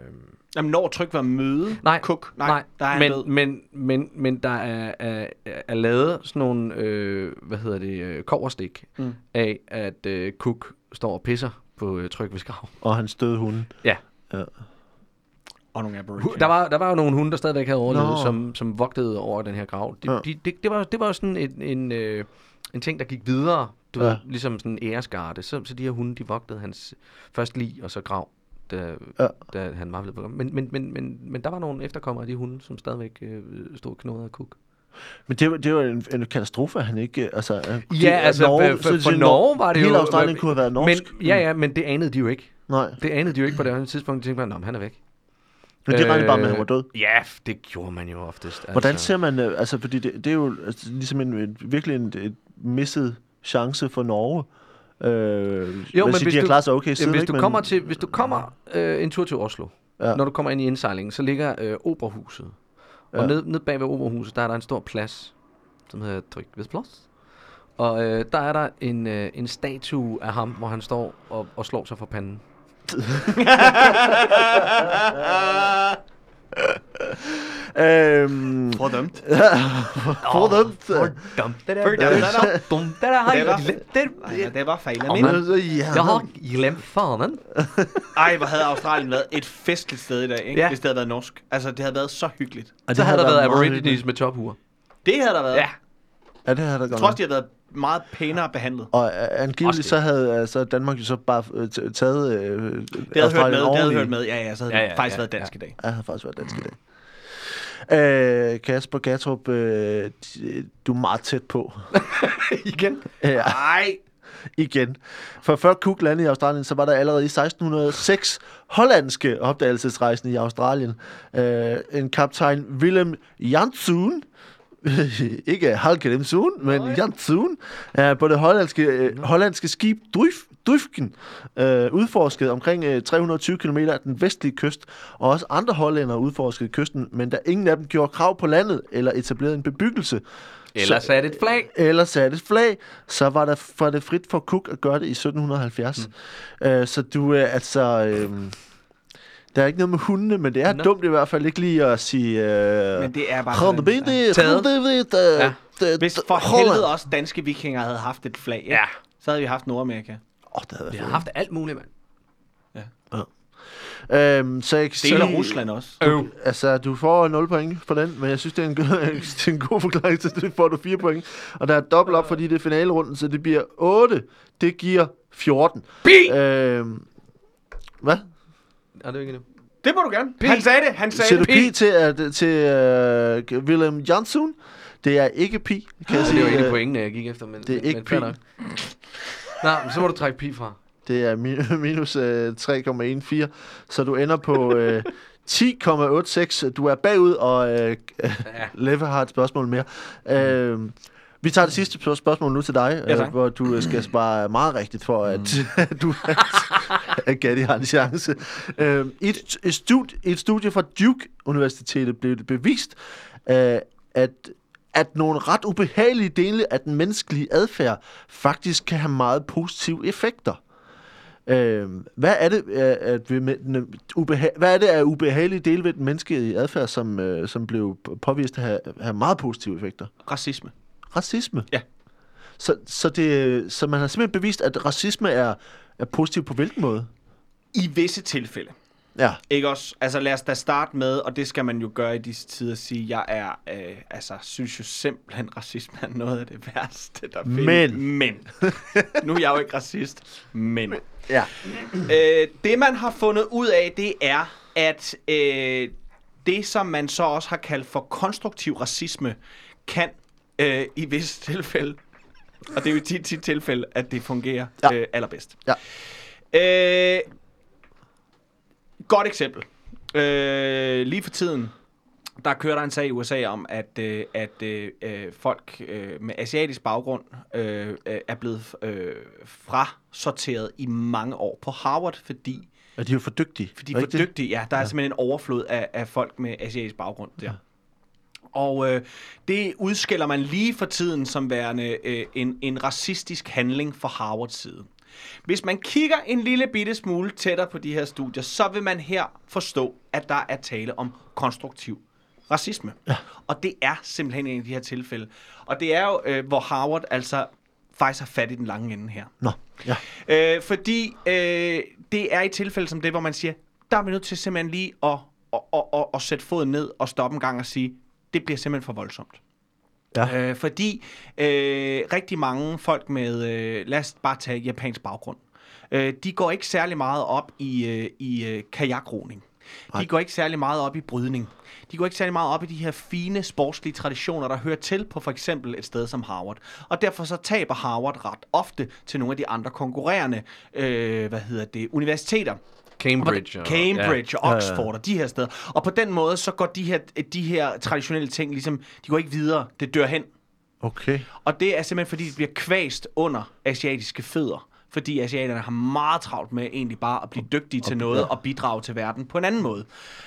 Speaker 3: Jamen, når tryk var møde,
Speaker 2: nej,
Speaker 3: Cook,
Speaker 2: nej, nej,
Speaker 3: der er
Speaker 2: men,
Speaker 3: død.
Speaker 2: men, men, men der er, er, er lavet sådan nogle, øh, hvad hedder det, øh, koverstik
Speaker 3: Mm.
Speaker 2: af, at øh, Cook står og pisser på øh, tryk ved skrav.
Speaker 1: og han støde hunde.
Speaker 2: Ja.
Speaker 1: Ja.
Speaker 3: Og nogle aborigines.
Speaker 2: Der var, der var jo nogle hunde, der stadigvæk havde overlevet, som, som vogtede over den her grav. De,
Speaker 1: Ja.
Speaker 2: de, det, det, var, det var jo sådan en, en, øh, en ting, der gik videre. Du
Speaker 1: Ja.
Speaker 2: ved, ligesom sådan en æresgarde. Så, så de her hunde, de vogtede hans først lig og så grav, da,
Speaker 1: Ja.
Speaker 2: da han var blevet begravet. men, men, men, men, men der var nogle efterkommere af de hunde, som stadigvæk øh, stod knodet af Cook.
Speaker 1: Men det var, det var en, en katastrofe, at han ikke... øh, Altså, øh,
Speaker 2: Ja,
Speaker 1: det-
Speaker 2: altså
Speaker 1: Norge-
Speaker 2: for, for, for Norge var det
Speaker 1: hele
Speaker 2: jo...
Speaker 1: Australien kunne have været norsk.
Speaker 2: Men, ja, ja, men det anede de jo ikke.
Speaker 1: Nej,
Speaker 2: Det anede de jo ikke på det andet tidspunkt. De tænkte bare, "Nå, men han er væk.
Speaker 1: men de regnede bare med, at han var
Speaker 2: Øh,
Speaker 1: død.
Speaker 2: Ja, det gjorde man jo oftest.
Speaker 1: Hvordan ser man... øh, Altså, fordi det, det er jo altså, ligesom en, en, virkelig en et misset chance for Norge. Øh, jo, men
Speaker 2: hvis
Speaker 1: de har
Speaker 2: du-
Speaker 1: klaret sig okay siden,
Speaker 2: hvis, du kommer til, hvis du kommer øh, en tur til Oslo,
Speaker 1: Ja.
Speaker 2: når du kommer ind i indsejlingen, så ligger øh, Operahuset. Og
Speaker 1: Ja.
Speaker 2: ned, ned bag ved Operahuset, der er der en stor plads, som hedder Trygvedsplads. Og øh, der er der en, øh, en statue af ham, hvor han står og, og slår sig for panden.
Speaker 1: Øhm,
Speaker 3: Fordømt.
Speaker 1: Fordømt.
Speaker 2: Dumt, det der.
Speaker 3: Fordømt.
Speaker 2: Det er så dumt, det der. Har
Speaker 3: Det var-
Speaker 2: jeg glemt det?
Speaker 3: Ja, det var
Speaker 2: Åh,
Speaker 3: min.
Speaker 2: Jeg har glemt fanen.
Speaker 3: Ej, hvor havde Australien været et festligt sted i dag, ikke?
Speaker 2: Ja.
Speaker 3: hvis det havde været norsk. Altså, det havde været så hyggeligt.
Speaker 1: Og
Speaker 2: Så havde der været aborigines med tophuer.
Speaker 3: Det havde der været.
Speaker 2: Ja.
Speaker 1: Ja, det havde der
Speaker 3: Jeg
Speaker 1: godt
Speaker 3: tror
Speaker 1: nok.
Speaker 3: også, de havde været meget pænere behandlet.
Speaker 1: Og øh, angiveligt så havde altså, Danmark jo så bare øh, taget øh,
Speaker 3: Det havde hørt med, det havde hørt med. Ja, ja, så havde
Speaker 2: Ja,
Speaker 3: det
Speaker 2: ja,
Speaker 3: faktisk
Speaker 2: ja,
Speaker 3: været
Speaker 2: ja.
Speaker 3: dansk i dag.
Speaker 1: Ja, havde faktisk været dansk i dag. Øh, Kasper Gatrup, øh, du er meget tæt på.
Speaker 2: Igen.
Speaker 1: Ja,
Speaker 3: Nej.
Speaker 1: igen. For før Cook landede i Australien, så var der allerede i 1606 hollandske opdagelsesrejsende i Australien. Øh, en kaptajn Willem Janszoon, ikke Halkedemzoon, men Janszoon, er på det hollandske, øh, hollandske skib Dryf, Dryfken øh, udforsket omkring øh, 320 km af den vestlige kyst, og også andre hollændere udforskede kysten, men da ingen af dem gjorde krav på landet eller etablerede en bebyggelse,
Speaker 2: Ellers er det et flag.
Speaker 1: eller satte et flag, så var, der, var det frit for Cook at gøre det i 1770. Mm. Øh, så du er altså... Øh, der er ikke noget med hundene, men det er
Speaker 2: Nå.
Speaker 1: dumt i hvert fald ikke lige at sige... Øh,
Speaker 3: Men det er bare...
Speaker 1: Hold
Speaker 3: sådan,
Speaker 1: det,
Speaker 3: ja.
Speaker 1: det, det, det,
Speaker 2: Ja.
Speaker 3: Hvis for helvede også danske vikinger havde haft et flag, ikke?
Speaker 2: Ja.
Speaker 3: så havde vi haft Nordamerika.
Speaker 1: Åh, det havde
Speaker 2: Vi har haft alt muligt, mand.
Speaker 1: Øhm, så jeg kan
Speaker 3: Del af
Speaker 1: sige-
Speaker 3: Rusland også.
Speaker 2: Øv.
Speaker 1: Altså, du får 0 point på den, men jeg synes, det er en, god- det er en god forklaring til, det får du 4 point. Og der er dobbelt op, fordi det er finalerunden, så det bliver 8. Det giver 14.
Speaker 2: Bi!
Speaker 1: Øhm, hvad?
Speaker 2: Er det ikke endnu?
Speaker 3: Det må du gerne. Han sagde det. Han sagde
Speaker 1: du
Speaker 3: det.
Speaker 1: pi til, at, til uh, Willem Jansson? Det er ikke pi, kan jeg
Speaker 2: Det
Speaker 1: sige.
Speaker 2: var ikke
Speaker 1: Øh,
Speaker 2: pointene, jeg gik efter, men
Speaker 1: det er
Speaker 2: men,
Speaker 1: ikke
Speaker 2: men
Speaker 1: pi.
Speaker 2: nok. Nå, men så må du trække pi fra.
Speaker 1: Det er min- minus øh, 3,14, så du ender på øh, 10,86. Du er bagud, og øh,
Speaker 2: Ja.
Speaker 1: Leffe har et spørgsmål mere. Øh, vi tager det sidste spørg- spørgsmål nu til dig,
Speaker 3: Ja,
Speaker 1: øh, hvor du øh, skal svare meget rigtigt for, at, mm. du at Gatti har en chance. Øh, et, et studie, et studie fra Duke Universitetet blev det bevist, øh, at at nogle ret ubehagelige dele af den menneskelige adfærd faktisk kan have meget positive effekter. Øh, hvad er det, øh, at ved, med, den ubeha- hvad er det af ubehagelige dele ved den menneskelige adfærd, som, øh, som blev påvist at have, have meget positive effekter?
Speaker 3: Racisme.
Speaker 1: Racisme.
Speaker 3: Ja.
Speaker 1: Så, så, det, så man har simpelthen bevist, at racisme er, er positiv på hvilken måde?
Speaker 3: I visse tilfælde.
Speaker 1: Ja.
Speaker 3: Ikke også? Altså lad os da starte med, og det skal man jo gøre i disse tider, at sige, jeg er, øh, altså, synes jo simpelthen, racisme er noget af det værste, der findes.
Speaker 1: Men.
Speaker 3: Men. nu er jeg jo ikke racist, men.
Speaker 1: Ja.
Speaker 3: Øh, det man har fundet ud af, det er, at øh, det, som man så også har kaldt for konstruktiv racisme, kan øh, i visse tilfælde, og det er jo i tit, tit tilfælde, at det fungerer
Speaker 1: Ja.
Speaker 3: øh, allerbedst.
Speaker 1: Ja.
Speaker 3: Øh, godt eksempel. Øh, lige for tiden, der kører der en sag i USA om, at, øh, at øh, øh, folk øh, med asiatisk baggrund øh, øh, er blevet øh, frasorteret i mange år på Harvard, fordi,
Speaker 1: Og de er jo for dygtige.
Speaker 3: fordi de er for dygtige. Ja, der er simpelthen en overflod af, af folk med asiatisk baggrund der. Og øh, det udskiller man lige for tiden som værende øh, en, en racistisk handling fra Harvards side. Hvis man kigger en lille bitte smule tættere på de her studier, så vil man her forstå, at der er tale om konstruktiv racisme. Ja. Og det er simpelthen en af de her tilfælde. Og det er jo, øh, hvor Harvard altså faktisk har fat i den lange ende her.
Speaker 1: Nå, ja.
Speaker 3: Øh, fordi øh, det er et tilfælde som det, hvor man siger, der er vi nødt til simpelthen lige at, at, at, at, at sætte foden ned og stoppe en gang og sige, det bliver simpelthen for voldsomt.
Speaker 1: Ja.
Speaker 3: Øh, fordi øh, rigtig mange folk med, øh, lad os bare tage japansk baggrund, øh, de går ikke særlig meget op i, øh, i øh, kajakroning. De går ikke særlig meget op i brydning. De går ikke særlig meget op i de her fine sportslige traditioner, der hører til på for eksempel et sted som Harvard. Og derfor så taber Harvard ret ofte til nogle af de andre konkurrerende øh, hvad hedder det, universiteter.
Speaker 2: Cambridge. og-
Speaker 3: Cambridge og
Speaker 1: Ja, ja.
Speaker 3: Oxford og de her steder. Og på den måde, så går de her, de her traditionelle ting ligesom, de går ikke videre. Det dør hen.
Speaker 1: Okay.
Speaker 3: Og det er simpelthen, fordi det bliver kvæst under asiatiske fødder. Fordi asiaterne har meget travlt med egentlig bare at blive dygtige til noget og bidrage til verden på en anden måde.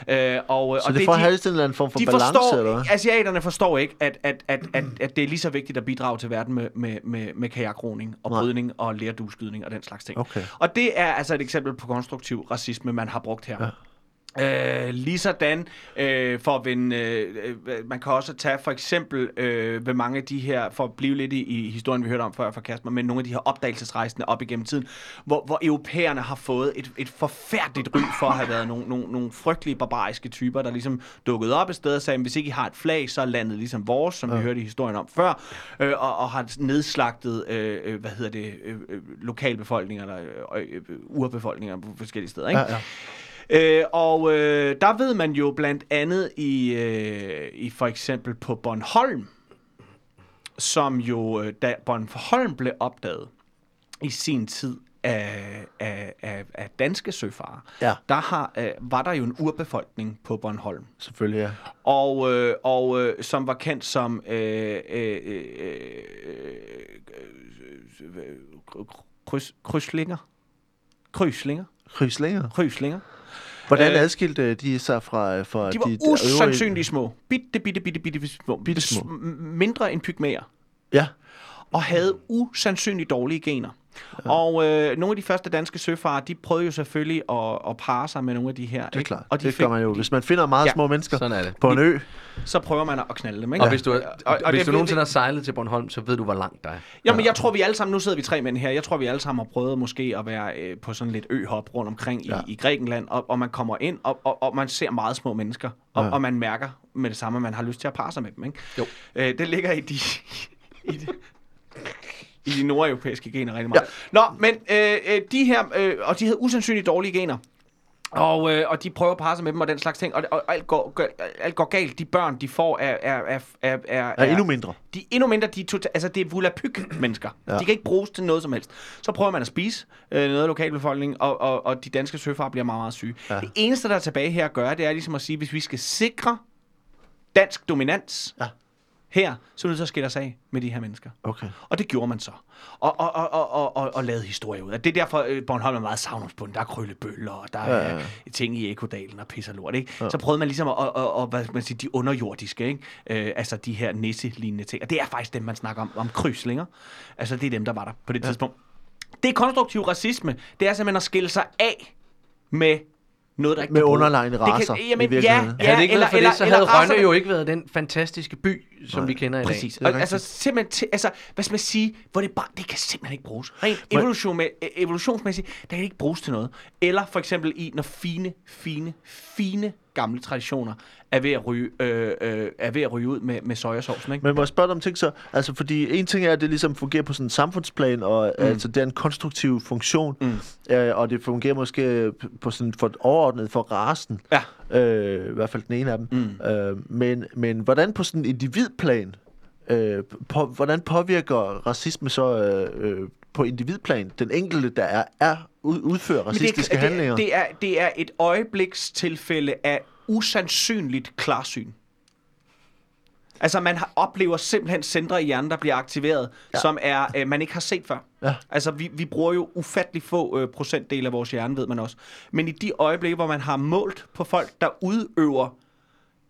Speaker 3: Øh, og,
Speaker 1: Så det er for at have sådan en form for
Speaker 3: de
Speaker 1: balance,
Speaker 3: forstår,
Speaker 1: eller hvad?
Speaker 3: Asiaterne forstår ikke, at, at, at, at, at det er lige så vigtigt at bidrage til verden med, med, med, med kajakroning og
Speaker 1: Nej.
Speaker 3: brydning og lærdueskydning og den slags ting.
Speaker 1: Okay.
Speaker 3: Og det er altså et eksempel på konstruktiv racisme, man har brugt her. Ja. Øh, ligesådan, øh, for at vende, øh, øh, man kan også tage for eksempel øh, ved mange af de her, for at blive lidt i, i historien, vi hørte om før for Kasper, men nogle af de her opdagelsesrejsende op igennem tiden, hvor, hvor europæerne har fået et, et forfærdeligt ry for at have været nogle, nogle, nogle frygtelige barbariske typer, der ligesom dukkede op et sted og sagde, hvis ikke I har et flag, så er landet ligesom vores, som ja. vi hørte i historien om før, øh, og, og har nedslagtet, øh, øh, hvad hedder det, øh, øh, lokalbefolkninger, eller øh, øh, urbefolkninger på forskellige steder, ikke?
Speaker 1: Ja, ja.
Speaker 3: Øh, og øh, der ved man jo blandt andet i, øh, i for eksempel på Bornholm, som jo, øh, da Bornholm blev opdaget i sin tid af, af, af, af danske søfarer,
Speaker 1: Ja.
Speaker 3: der har, øh, var der jo en urbefolkning på Bornholm.
Speaker 1: Selvfølgelig, ja.
Speaker 3: Og, øh, og øh, som var kendt som øh, øh, øh, øh, kryds, krydslinger. Krydslinger.
Speaker 1: Kryslinger.
Speaker 3: Krydslinger.
Speaker 1: Hvordan
Speaker 3: Øh,
Speaker 1: adskilte de sig fra, fra
Speaker 3: De var
Speaker 1: de
Speaker 3: usandsynligt små. Bitte, bitte, bitte, bitte små.
Speaker 1: Bitte små.
Speaker 3: Mindre end pygmæer.
Speaker 1: Ja.
Speaker 3: Og havde usandsynligt dårlige gener. Ja. Og øh, nogle af de første danske søfarer, de prøvede jo selvfølgelig at, at parre sig med nogle af de her.
Speaker 1: Det er klart.
Speaker 3: Og de
Speaker 1: det
Speaker 3: fik,
Speaker 1: gør man jo. Hvis man finder meget
Speaker 3: Ja,
Speaker 1: små mennesker
Speaker 2: sådan er det.
Speaker 1: på en ø,
Speaker 3: Så prøver man at knalde dem, ikke?
Speaker 2: Og hvis du,
Speaker 3: Og- og
Speaker 2: hvis
Speaker 3: det-
Speaker 2: du nogensinde har sejlet til Bornholm, så ved du, hvor langt der er.
Speaker 3: Jamen, jeg tror, vi alle sammen, nu sidder vi tre mænd her, jeg tror, vi alle sammen har prøvet måske at være øh, på sådan lidt øhop rundt omkring i,
Speaker 1: Ja.
Speaker 3: ja. i Grækenland, og, og man kommer ind, og, og, og man ser meget små mennesker, og,
Speaker 1: Ja.
Speaker 3: ja. og man mærker med det samme, at man har lyst til at parre sig med dem, ikke?
Speaker 2: Jo.
Speaker 3: Øh, det ligger i de, i de, i de nordeuropæiske gener rigtig meget. Ja. Nå, men øh, øh, de her, øh, og de havde usandsynligt dårlige gener, Og, øh, og de prøver at parre sig med dem og den slags ting, og, og alt, går, gør, alt går galt. De børn, de får, er, er, er, er, er,
Speaker 1: Er endnu mindre.
Speaker 3: De er endnu mindre, de er, tota- altså det er volapyk mennesker. Ja. De kan ikke bruges til noget som helst. Så prøver man at spise øh, noget af lokalbefolkningen, og, og, og de danske søfare bliver meget, meget syge. Ja. Det eneste, der er tilbage her at gøre, det er ligesom at sige, hvis vi skal sikre dansk dominans
Speaker 1: Ja.
Speaker 3: Her, så er vi nødt til at skille os af med de her mennesker.
Speaker 1: Okay.
Speaker 3: Og det gjorde man så. Og, og, og, og, og, og, og lavede historie ud af. Det er derfor, øh, Bornholm er meget savnomsbunden. Der er krøllebøller, og der er
Speaker 1: Ja, ja,
Speaker 3: ja, ting i Ekodalen og pis og lort. Ikke? Ja. Så prøvede man ligesom at, at, at, at hvad man sige, de underjordiske, ikke? Øh, altså de her nisse-lignende ting. Og det er faktisk dem, man snakker om, om kryslinger. Altså det er dem, der var der på det ja. tidspunkt. Det er konstruktiv racisme. Det er simpelthen at skille sig af med noget, der ikke
Speaker 1: Med
Speaker 3: bruge.
Speaker 1: underlegne
Speaker 3: Det kan-
Speaker 1: racer,
Speaker 3: Jamen,
Speaker 1: i
Speaker 3: ja,
Speaker 1: virkeligheden.
Speaker 3: ja,
Speaker 2: ikke
Speaker 3: eller,
Speaker 2: været for
Speaker 3: eller,
Speaker 2: det, så
Speaker 3: eller
Speaker 2: havde
Speaker 3: racerne-
Speaker 2: Rønne jo ikke været den fantastiske by, som vi kender i dag.
Speaker 3: Præcis.
Speaker 1: Er
Speaker 3: Og, altså, simpelthen, til, altså, hvad skal man sige, hvor det bare, det kan simpelthen ikke bruges. Rent evolution med, øh, evolutionsmæssigt, det kan ikke bruges til noget. Eller for eksempel i, når fine, fine, fine gamle traditioner er ved at ryge, øh, øh, er ved at ryge ud med, med sojasaucen, ikke?
Speaker 1: Men må jeg spørge dig om ting så? Altså, fordi en ting er, at det ligesom fungerer på sådan en samfundsplan, og mm. altså, det er en konstruktiv funktion,
Speaker 3: Mm.
Speaker 1: øh, og det fungerer måske på sådan for overordnet for rasen.
Speaker 3: Ja.
Speaker 1: Øh, I hvert fald den ene af dem.
Speaker 3: Mm.
Speaker 1: Øh, men, men hvordan på sådan en individplan, øh, på, hvordan påvirker racisme så øh, øh, på individplan den enkelte, der er, er ud, udfører
Speaker 3: det,
Speaker 1: racistiske
Speaker 3: er,
Speaker 1: handlinger?
Speaker 3: det, det, er, det er et øjeblikstilfælde af usandsynligt klarsyn. Altså, man har, oplever simpelthen centre i hjernen, der bliver aktiveret, ja. som er, øh, man ikke har set før.
Speaker 1: Ja.
Speaker 3: Altså, vi, vi bruger jo ufattelig få øh, procentdel af vores hjerne, ved man også. Men i de øjeblikke, hvor man har målt på folk, der udøver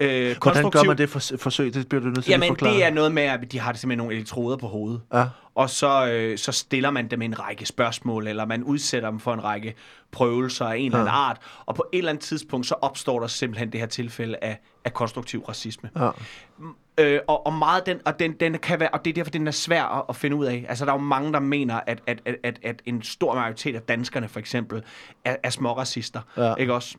Speaker 3: øh,
Speaker 1: Hvordan gør man det for, forsøg? Det bliver du nødt til at
Speaker 3: Jamen,
Speaker 1: forklare.
Speaker 3: det er noget med, at de har det simpelthen nogle elektroder på hovedet.
Speaker 1: Ja.
Speaker 3: Og så, øh, så stiller man dem en række spørgsmål, eller man udsætter dem for en række prøvelser af en eller anden art. Og på et eller andet tidspunkt, så opstår der simpelthen det her tilfælde af, af konstruktiv racisme.
Speaker 1: Ja.
Speaker 3: Øh, og, og meget den, og den, den kan være, og det er derfor, den er svær at, at finde ud af. Altså, der er jo mange, der mener, at, at, at, at, at en stor majoritet af danskerne, for eksempel, er, er småracister.
Speaker 1: Ja.
Speaker 3: Ikke også?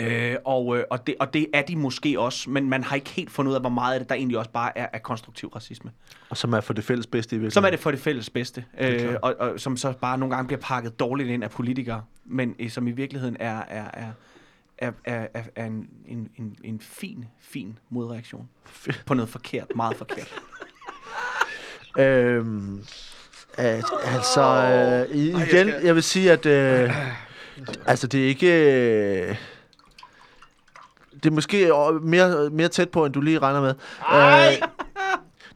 Speaker 3: Øh, og, øh, og, det, og det er de måske også, men man har ikke helt fundet ud af, hvor meget af det, der egentlig også bare er, er konstruktiv racisme.
Speaker 1: Og som er for det fælles bedste i virkeligheden.
Speaker 3: Som er det for det fælles bedste, øh, og, og som så bare nogle gange bliver pakket dårligt ind af politikere, men øh, som i virkeligheden er, er, er, er, er, er, er en, en, en, en fin, fin modreaktion på noget forkert, meget forkert.
Speaker 1: Øhm, at, altså, øh, igen, jeg vil sige, at øh, altså, det er ikke... Øh, det er måske øh, mere, mere tæt på, end du lige regner med. Øh,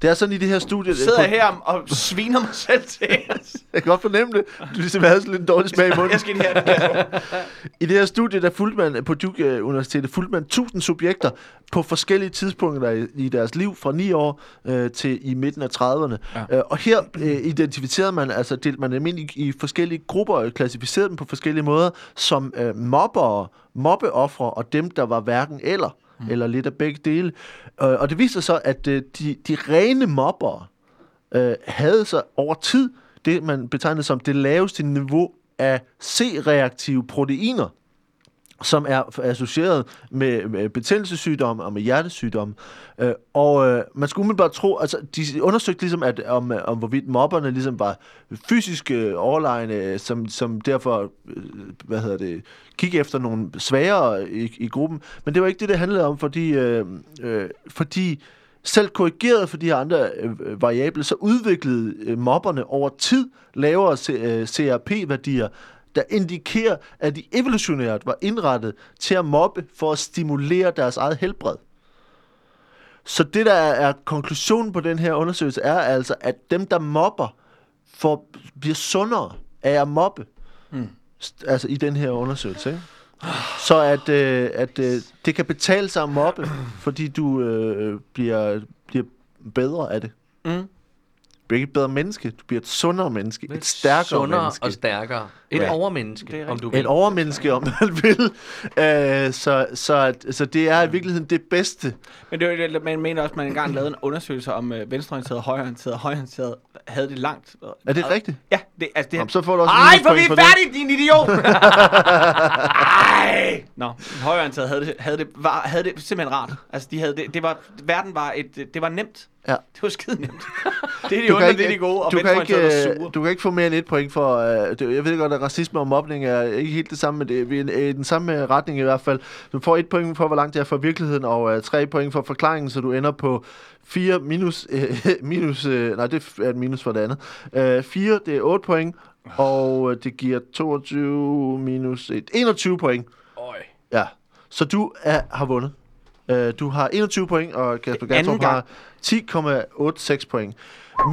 Speaker 1: det er sådan i det her studie...
Speaker 3: Jeg sidder
Speaker 1: på-
Speaker 3: her og sviner mig selv til.
Speaker 1: Jeg kan godt fornemme det. Du ligesom havde sådan lidt en dårlig smag i munden.
Speaker 3: Jeg skal her.
Speaker 1: I det her studie, der fulgte man på Duke øh, Universitetet, fulgte man 1000 subjekter på forskellige tidspunkter i, i deres liv, fra 9 år øh, til i midten af 30'erne. Ja. Øh, og her øh, identificerede man, altså delte man dem ind i, i forskellige grupper, og klassificerede dem på forskellige måder, som øh, mobbere, mobbeoffre og dem, der var hverken eller, mm. eller lidt af begge dele. Øh, og det viser sig, at øh, de, de rene mobbere øh, havde så over tid det, man betegnede som det laveste niveau af C-reaktive proteiner, som er associeret med, med betændelsessygdomme og med hjertesygdomme. Øh, og øh, man skulle umiddelbart tro, altså de undersøgte ligesom, at, om, om hvorvidt mobberne ligesom var fysisk øh, overlegne, øh, som, som derfor, øh, hvad hedder det, kigge efter nogle svagere i, i gruppen. Men det var ikke det, det handlede om, fordi, øh, øh, fordi selv korrigeret for de her andre øh, variable, så udviklede øh, mobberne over tid lavere C- øh, CRP-værdier, der indikerer, at de evolutionært var indrettet til at mobbe for at stimulere deres eget helbred. Så det, der er, konklusionen på den her undersøgelse, er altså, at dem, der mobber, får, bliver sundere af at mobbe. Mm. Altså i den her undersøgelse, ikke? Så at, øh, at øh, det kan betale sig at mobbe, fordi du øh, bliver, bliver bedre af det.
Speaker 3: Mm.
Speaker 1: Du bliver ikke et bedre menneske, du bliver et sundere menneske, et stærkere
Speaker 2: Sundere
Speaker 1: menneske.
Speaker 2: og stærkere. Et
Speaker 1: Ja.
Speaker 2: overmenneske,
Speaker 3: Det er
Speaker 2: om du
Speaker 1: Et
Speaker 2: vil.
Speaker 1: overmenneske, om man vil. Øh, så, så, at, så det er i virkeligheden det bedste.
Speaker 3: Men det, var man mener også, at man engang lavede en undersøgelse om øh, venstreorienteret og højreorienteret. Højreorienteret havde det langt.
Speaker 1: Er det rigtigt?
Speaker 3: Ja, det, altså det
Speaker 1: Jamen, så får du også
Speaker 3: Ej, for vi er færdige, din idiot! Ej! Nå, højreorienteret havde det, havde, det, var, havde det simpelthen rart. Altså, de havde det, det var, verden var et, det var nemt.
Speaker 1: Ja.
Speaker 3: Det var skide nemt. Det er de
Speaker 1: Du
Speaker 3: onde,
Speaker 1: kan,
Speaker 3: det er de
Speaker 1: ikke,
Speaker 3: gode, og
Speaker 1: du, kan ikke,
Speaker 3: venstreorienterede
Speaker 1: øh,
Speaker 3: sure.
Speaker 1: du kan ikke få mere end et point for... Øh, det, jeg ved godt, at racisme og mobning er ikke helt det samme, men det er i den samme retning i hvert fald. Du får et point for, hvor langt det er fra virkeligheden, og uh, tre point for forklaringen, så du ender på 4 minus... Uh, minus uh, nej, det er et minus for det andet. Uh, 4, det er 8 point, og uh, det giver 22 minus 1. 21 point.
Speaker 2: Øj.
Speaker 1: Ja, så du er, har vundet. Uh, du har 21 point, og Kasper
Speaker 3: er
Speaker 1: Gatrup har 10,86 point.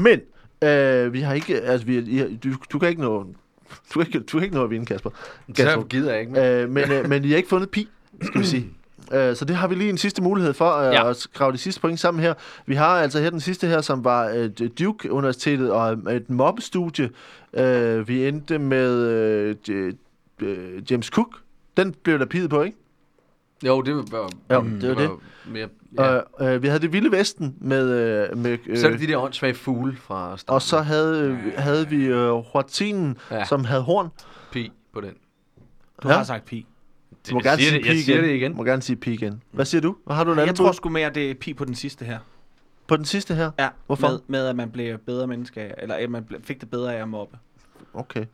Speaker 1: Men uh, vi har ikke, altså vi, du, du kan ikke nå, du kan ikke, du kan ikke nå at vinde, Kasper.
Speaker 2: Så gider jeg ikke mere.
Speaker 1: Uh, men, uh, men I har ikke fundet pi, skal vi sige. Uh, så det har vi lige en sidste mulighed for uh,
Speaker 2: Ja.
Speaker 1: at grave de sidste point sammen her. Vi har altså her den sidste her, som var uh, Duke Universitetet og et mobbestudie. Uh, vi endte med J- uh, James Cook. Den blev der piget på, ikke?
Speaker 2: Jo, det var,
Speaker 1: Jo,
Speaker 2: mm,
Speaker 1: det var det.
Speaker 2: Mere, ja.
Speaker 1: Uh, uh, vi havde det vilde vesten med... Uh, med uh,
Speaker 2: så er det de der åndssvage fugle fra starten.
Speaker 1: og så havde, uh, havde vi uh, Huatinen,
Speaker 2: Ja.
Speaker 1: som havde horn.
Speaker 2: pi på den.
Speaker 3: Du
Speaker 1: Ja.
Speaker 3: har sagt pi.
Speaker 1: Du må
Speaker 2: Jeg
Speaker 1: gerne
Speaker 2: siger
Speaker 1: sige
Speaker 2: det- jeg
Speaker 1: pi
Speaker 2: siger
Speaker 1: igen.
Speaker 2: det igen.
Speaker 1: Du må gerne sige pi igen. Hvad siger du? Har du en
Speaker 3: Jeg
Speaker 1: anden
Speaker 3: tror
Speaker 1: bud
Speaker 3: sgu mere, det er pi på den sidste her.
Speaker 1: på den sidste her?
Speaker 3: Ja,
Speaker 1: Hvorfor?
Speaker 3: Med, med at man blev bedre menneske, eller at man fik det bedre af at mobbe.
Speaker 1: Okay.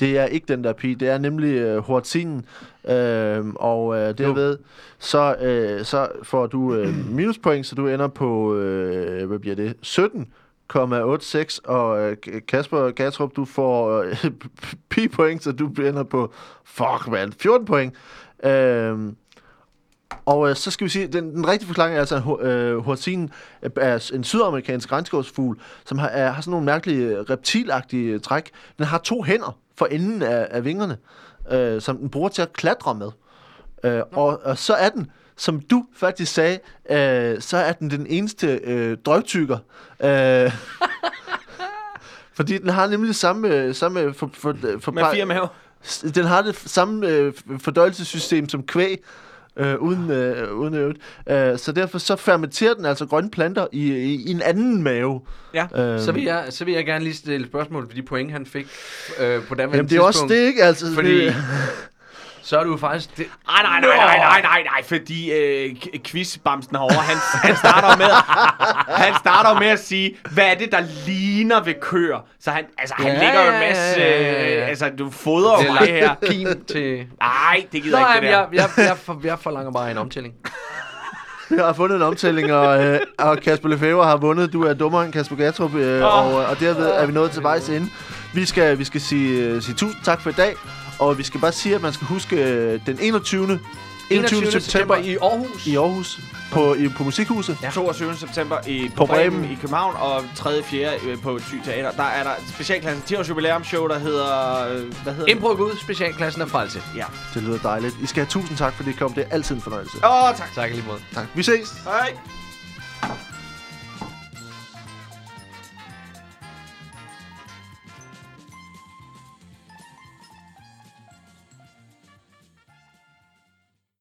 Speaker 1: Det er ikke den der pi, det er nemlig uh, Huatinen. Uh, og uh, det
Speaker 2: Jo.
Speaker 1: ved, så, uh, så får du uh, minuspoint, så du ender på, uh, hvad bliver det, 17,86, og uh, Kasper Gatrup, du får uh, pi-point, så du ender på, fuck man, 14 point. Uh, og øh, så skal vi sige, den, den rigtige forklaring er altså, at øh, huatinen er en sydamerikansk regnskovsfugl, som har, er, har sådan nogle mærkelige øh, reptilagtige øh, træk. Den har to hænder for enden af, af vingerne, øh, som den bruger til at klatre med. Øh, og, og så er den, som du faktisk sagde, øh, så er den den eneste øh, drøgtykker. Øh, fordi den har nemlig samme, samme for, for, for,
Speaker 3: Med fire maver.
Speaker 1: Den har det samme øh, fordøjelsessystem som kvæg, øh, uden, øh, uden øvrigt. Øh, så derfor så fermenterer den altså grønne planter i, i, i en anden mave.
Speaker 3: Ja.
Speaker 1: Øh,
Speaker 2: Så vil, jeg, så vil jeg gerne lige stille spørgsmål for de point, han fik øh, på den
Speaker 1: Jamen, det er også det, ikke? Altså,
Speaker 2: Fordi
Speaker 1: det,
Speaker 2: så er du faktisk... Det,
Speaker 3: Nej, nej, nej, nej, nej, nej, nej, fordi øh, quizbamsen herovre, han, han starter med, han starter med at sige, hvad er det, der ligner ved køer? Så han, altså, han
Speaker 2: Ja,
Speaker 3: lægger jo en masse,
Speaker 2: ja, ja, ja.
Speaker 3: øh, altså, du fodrer
Speaker 2: det
Speaker 3: jo mig her.
Speaker 2: pin til...
Speaker 3: Nej, det gider
Speaker 2: Nå,
Speaker 3: jeg ikke, det der.
Speaker 2: jeg, jeg, jeg, for, jeg forlanger bare en omtælling.
Speaker 1: jeg har fundet en omtælling, og, øh, og Kasper Lefebvre har vundet. Du er dummere end Kasper Gatrup, øh,
Speaker 3: Åh.
Speaker 1: og, og derved er vi nået til vejs ende. Vi skal, vi skal sige, øh, sige tusind tak for i dag, og vi skal bare sige, at man skal huske øh, den 21.
Speaker 2: 21. september i Aarhus.
Speaker 1: i Aarhus på, i, på Musikhuset.
Speaker 3: Ja. 22. september i, på,
Speaker 1: På
Speaker 3: Bremen,
Speaker 1: Bremen.
Speaker 3: i København, og 3. 4. øh, på Thy Teater. Der er der specialklassen 10 års jubilæumsshow, der hedder... øh, Hvad hedder?
Speaker 2: Impro Gud, specialklassen er frelse.
Speaker 3: Ja.
Speaker 1: Det lyder dejligt. I skal have tusind tak, fordi I kom. Det er altid en fornøjelse.
Speaker 3: Åh, oh, tak.
Speaker 2: Tak lige måde.
Speaker 1: Tak. Vi ses.
Speaker 3: Hej.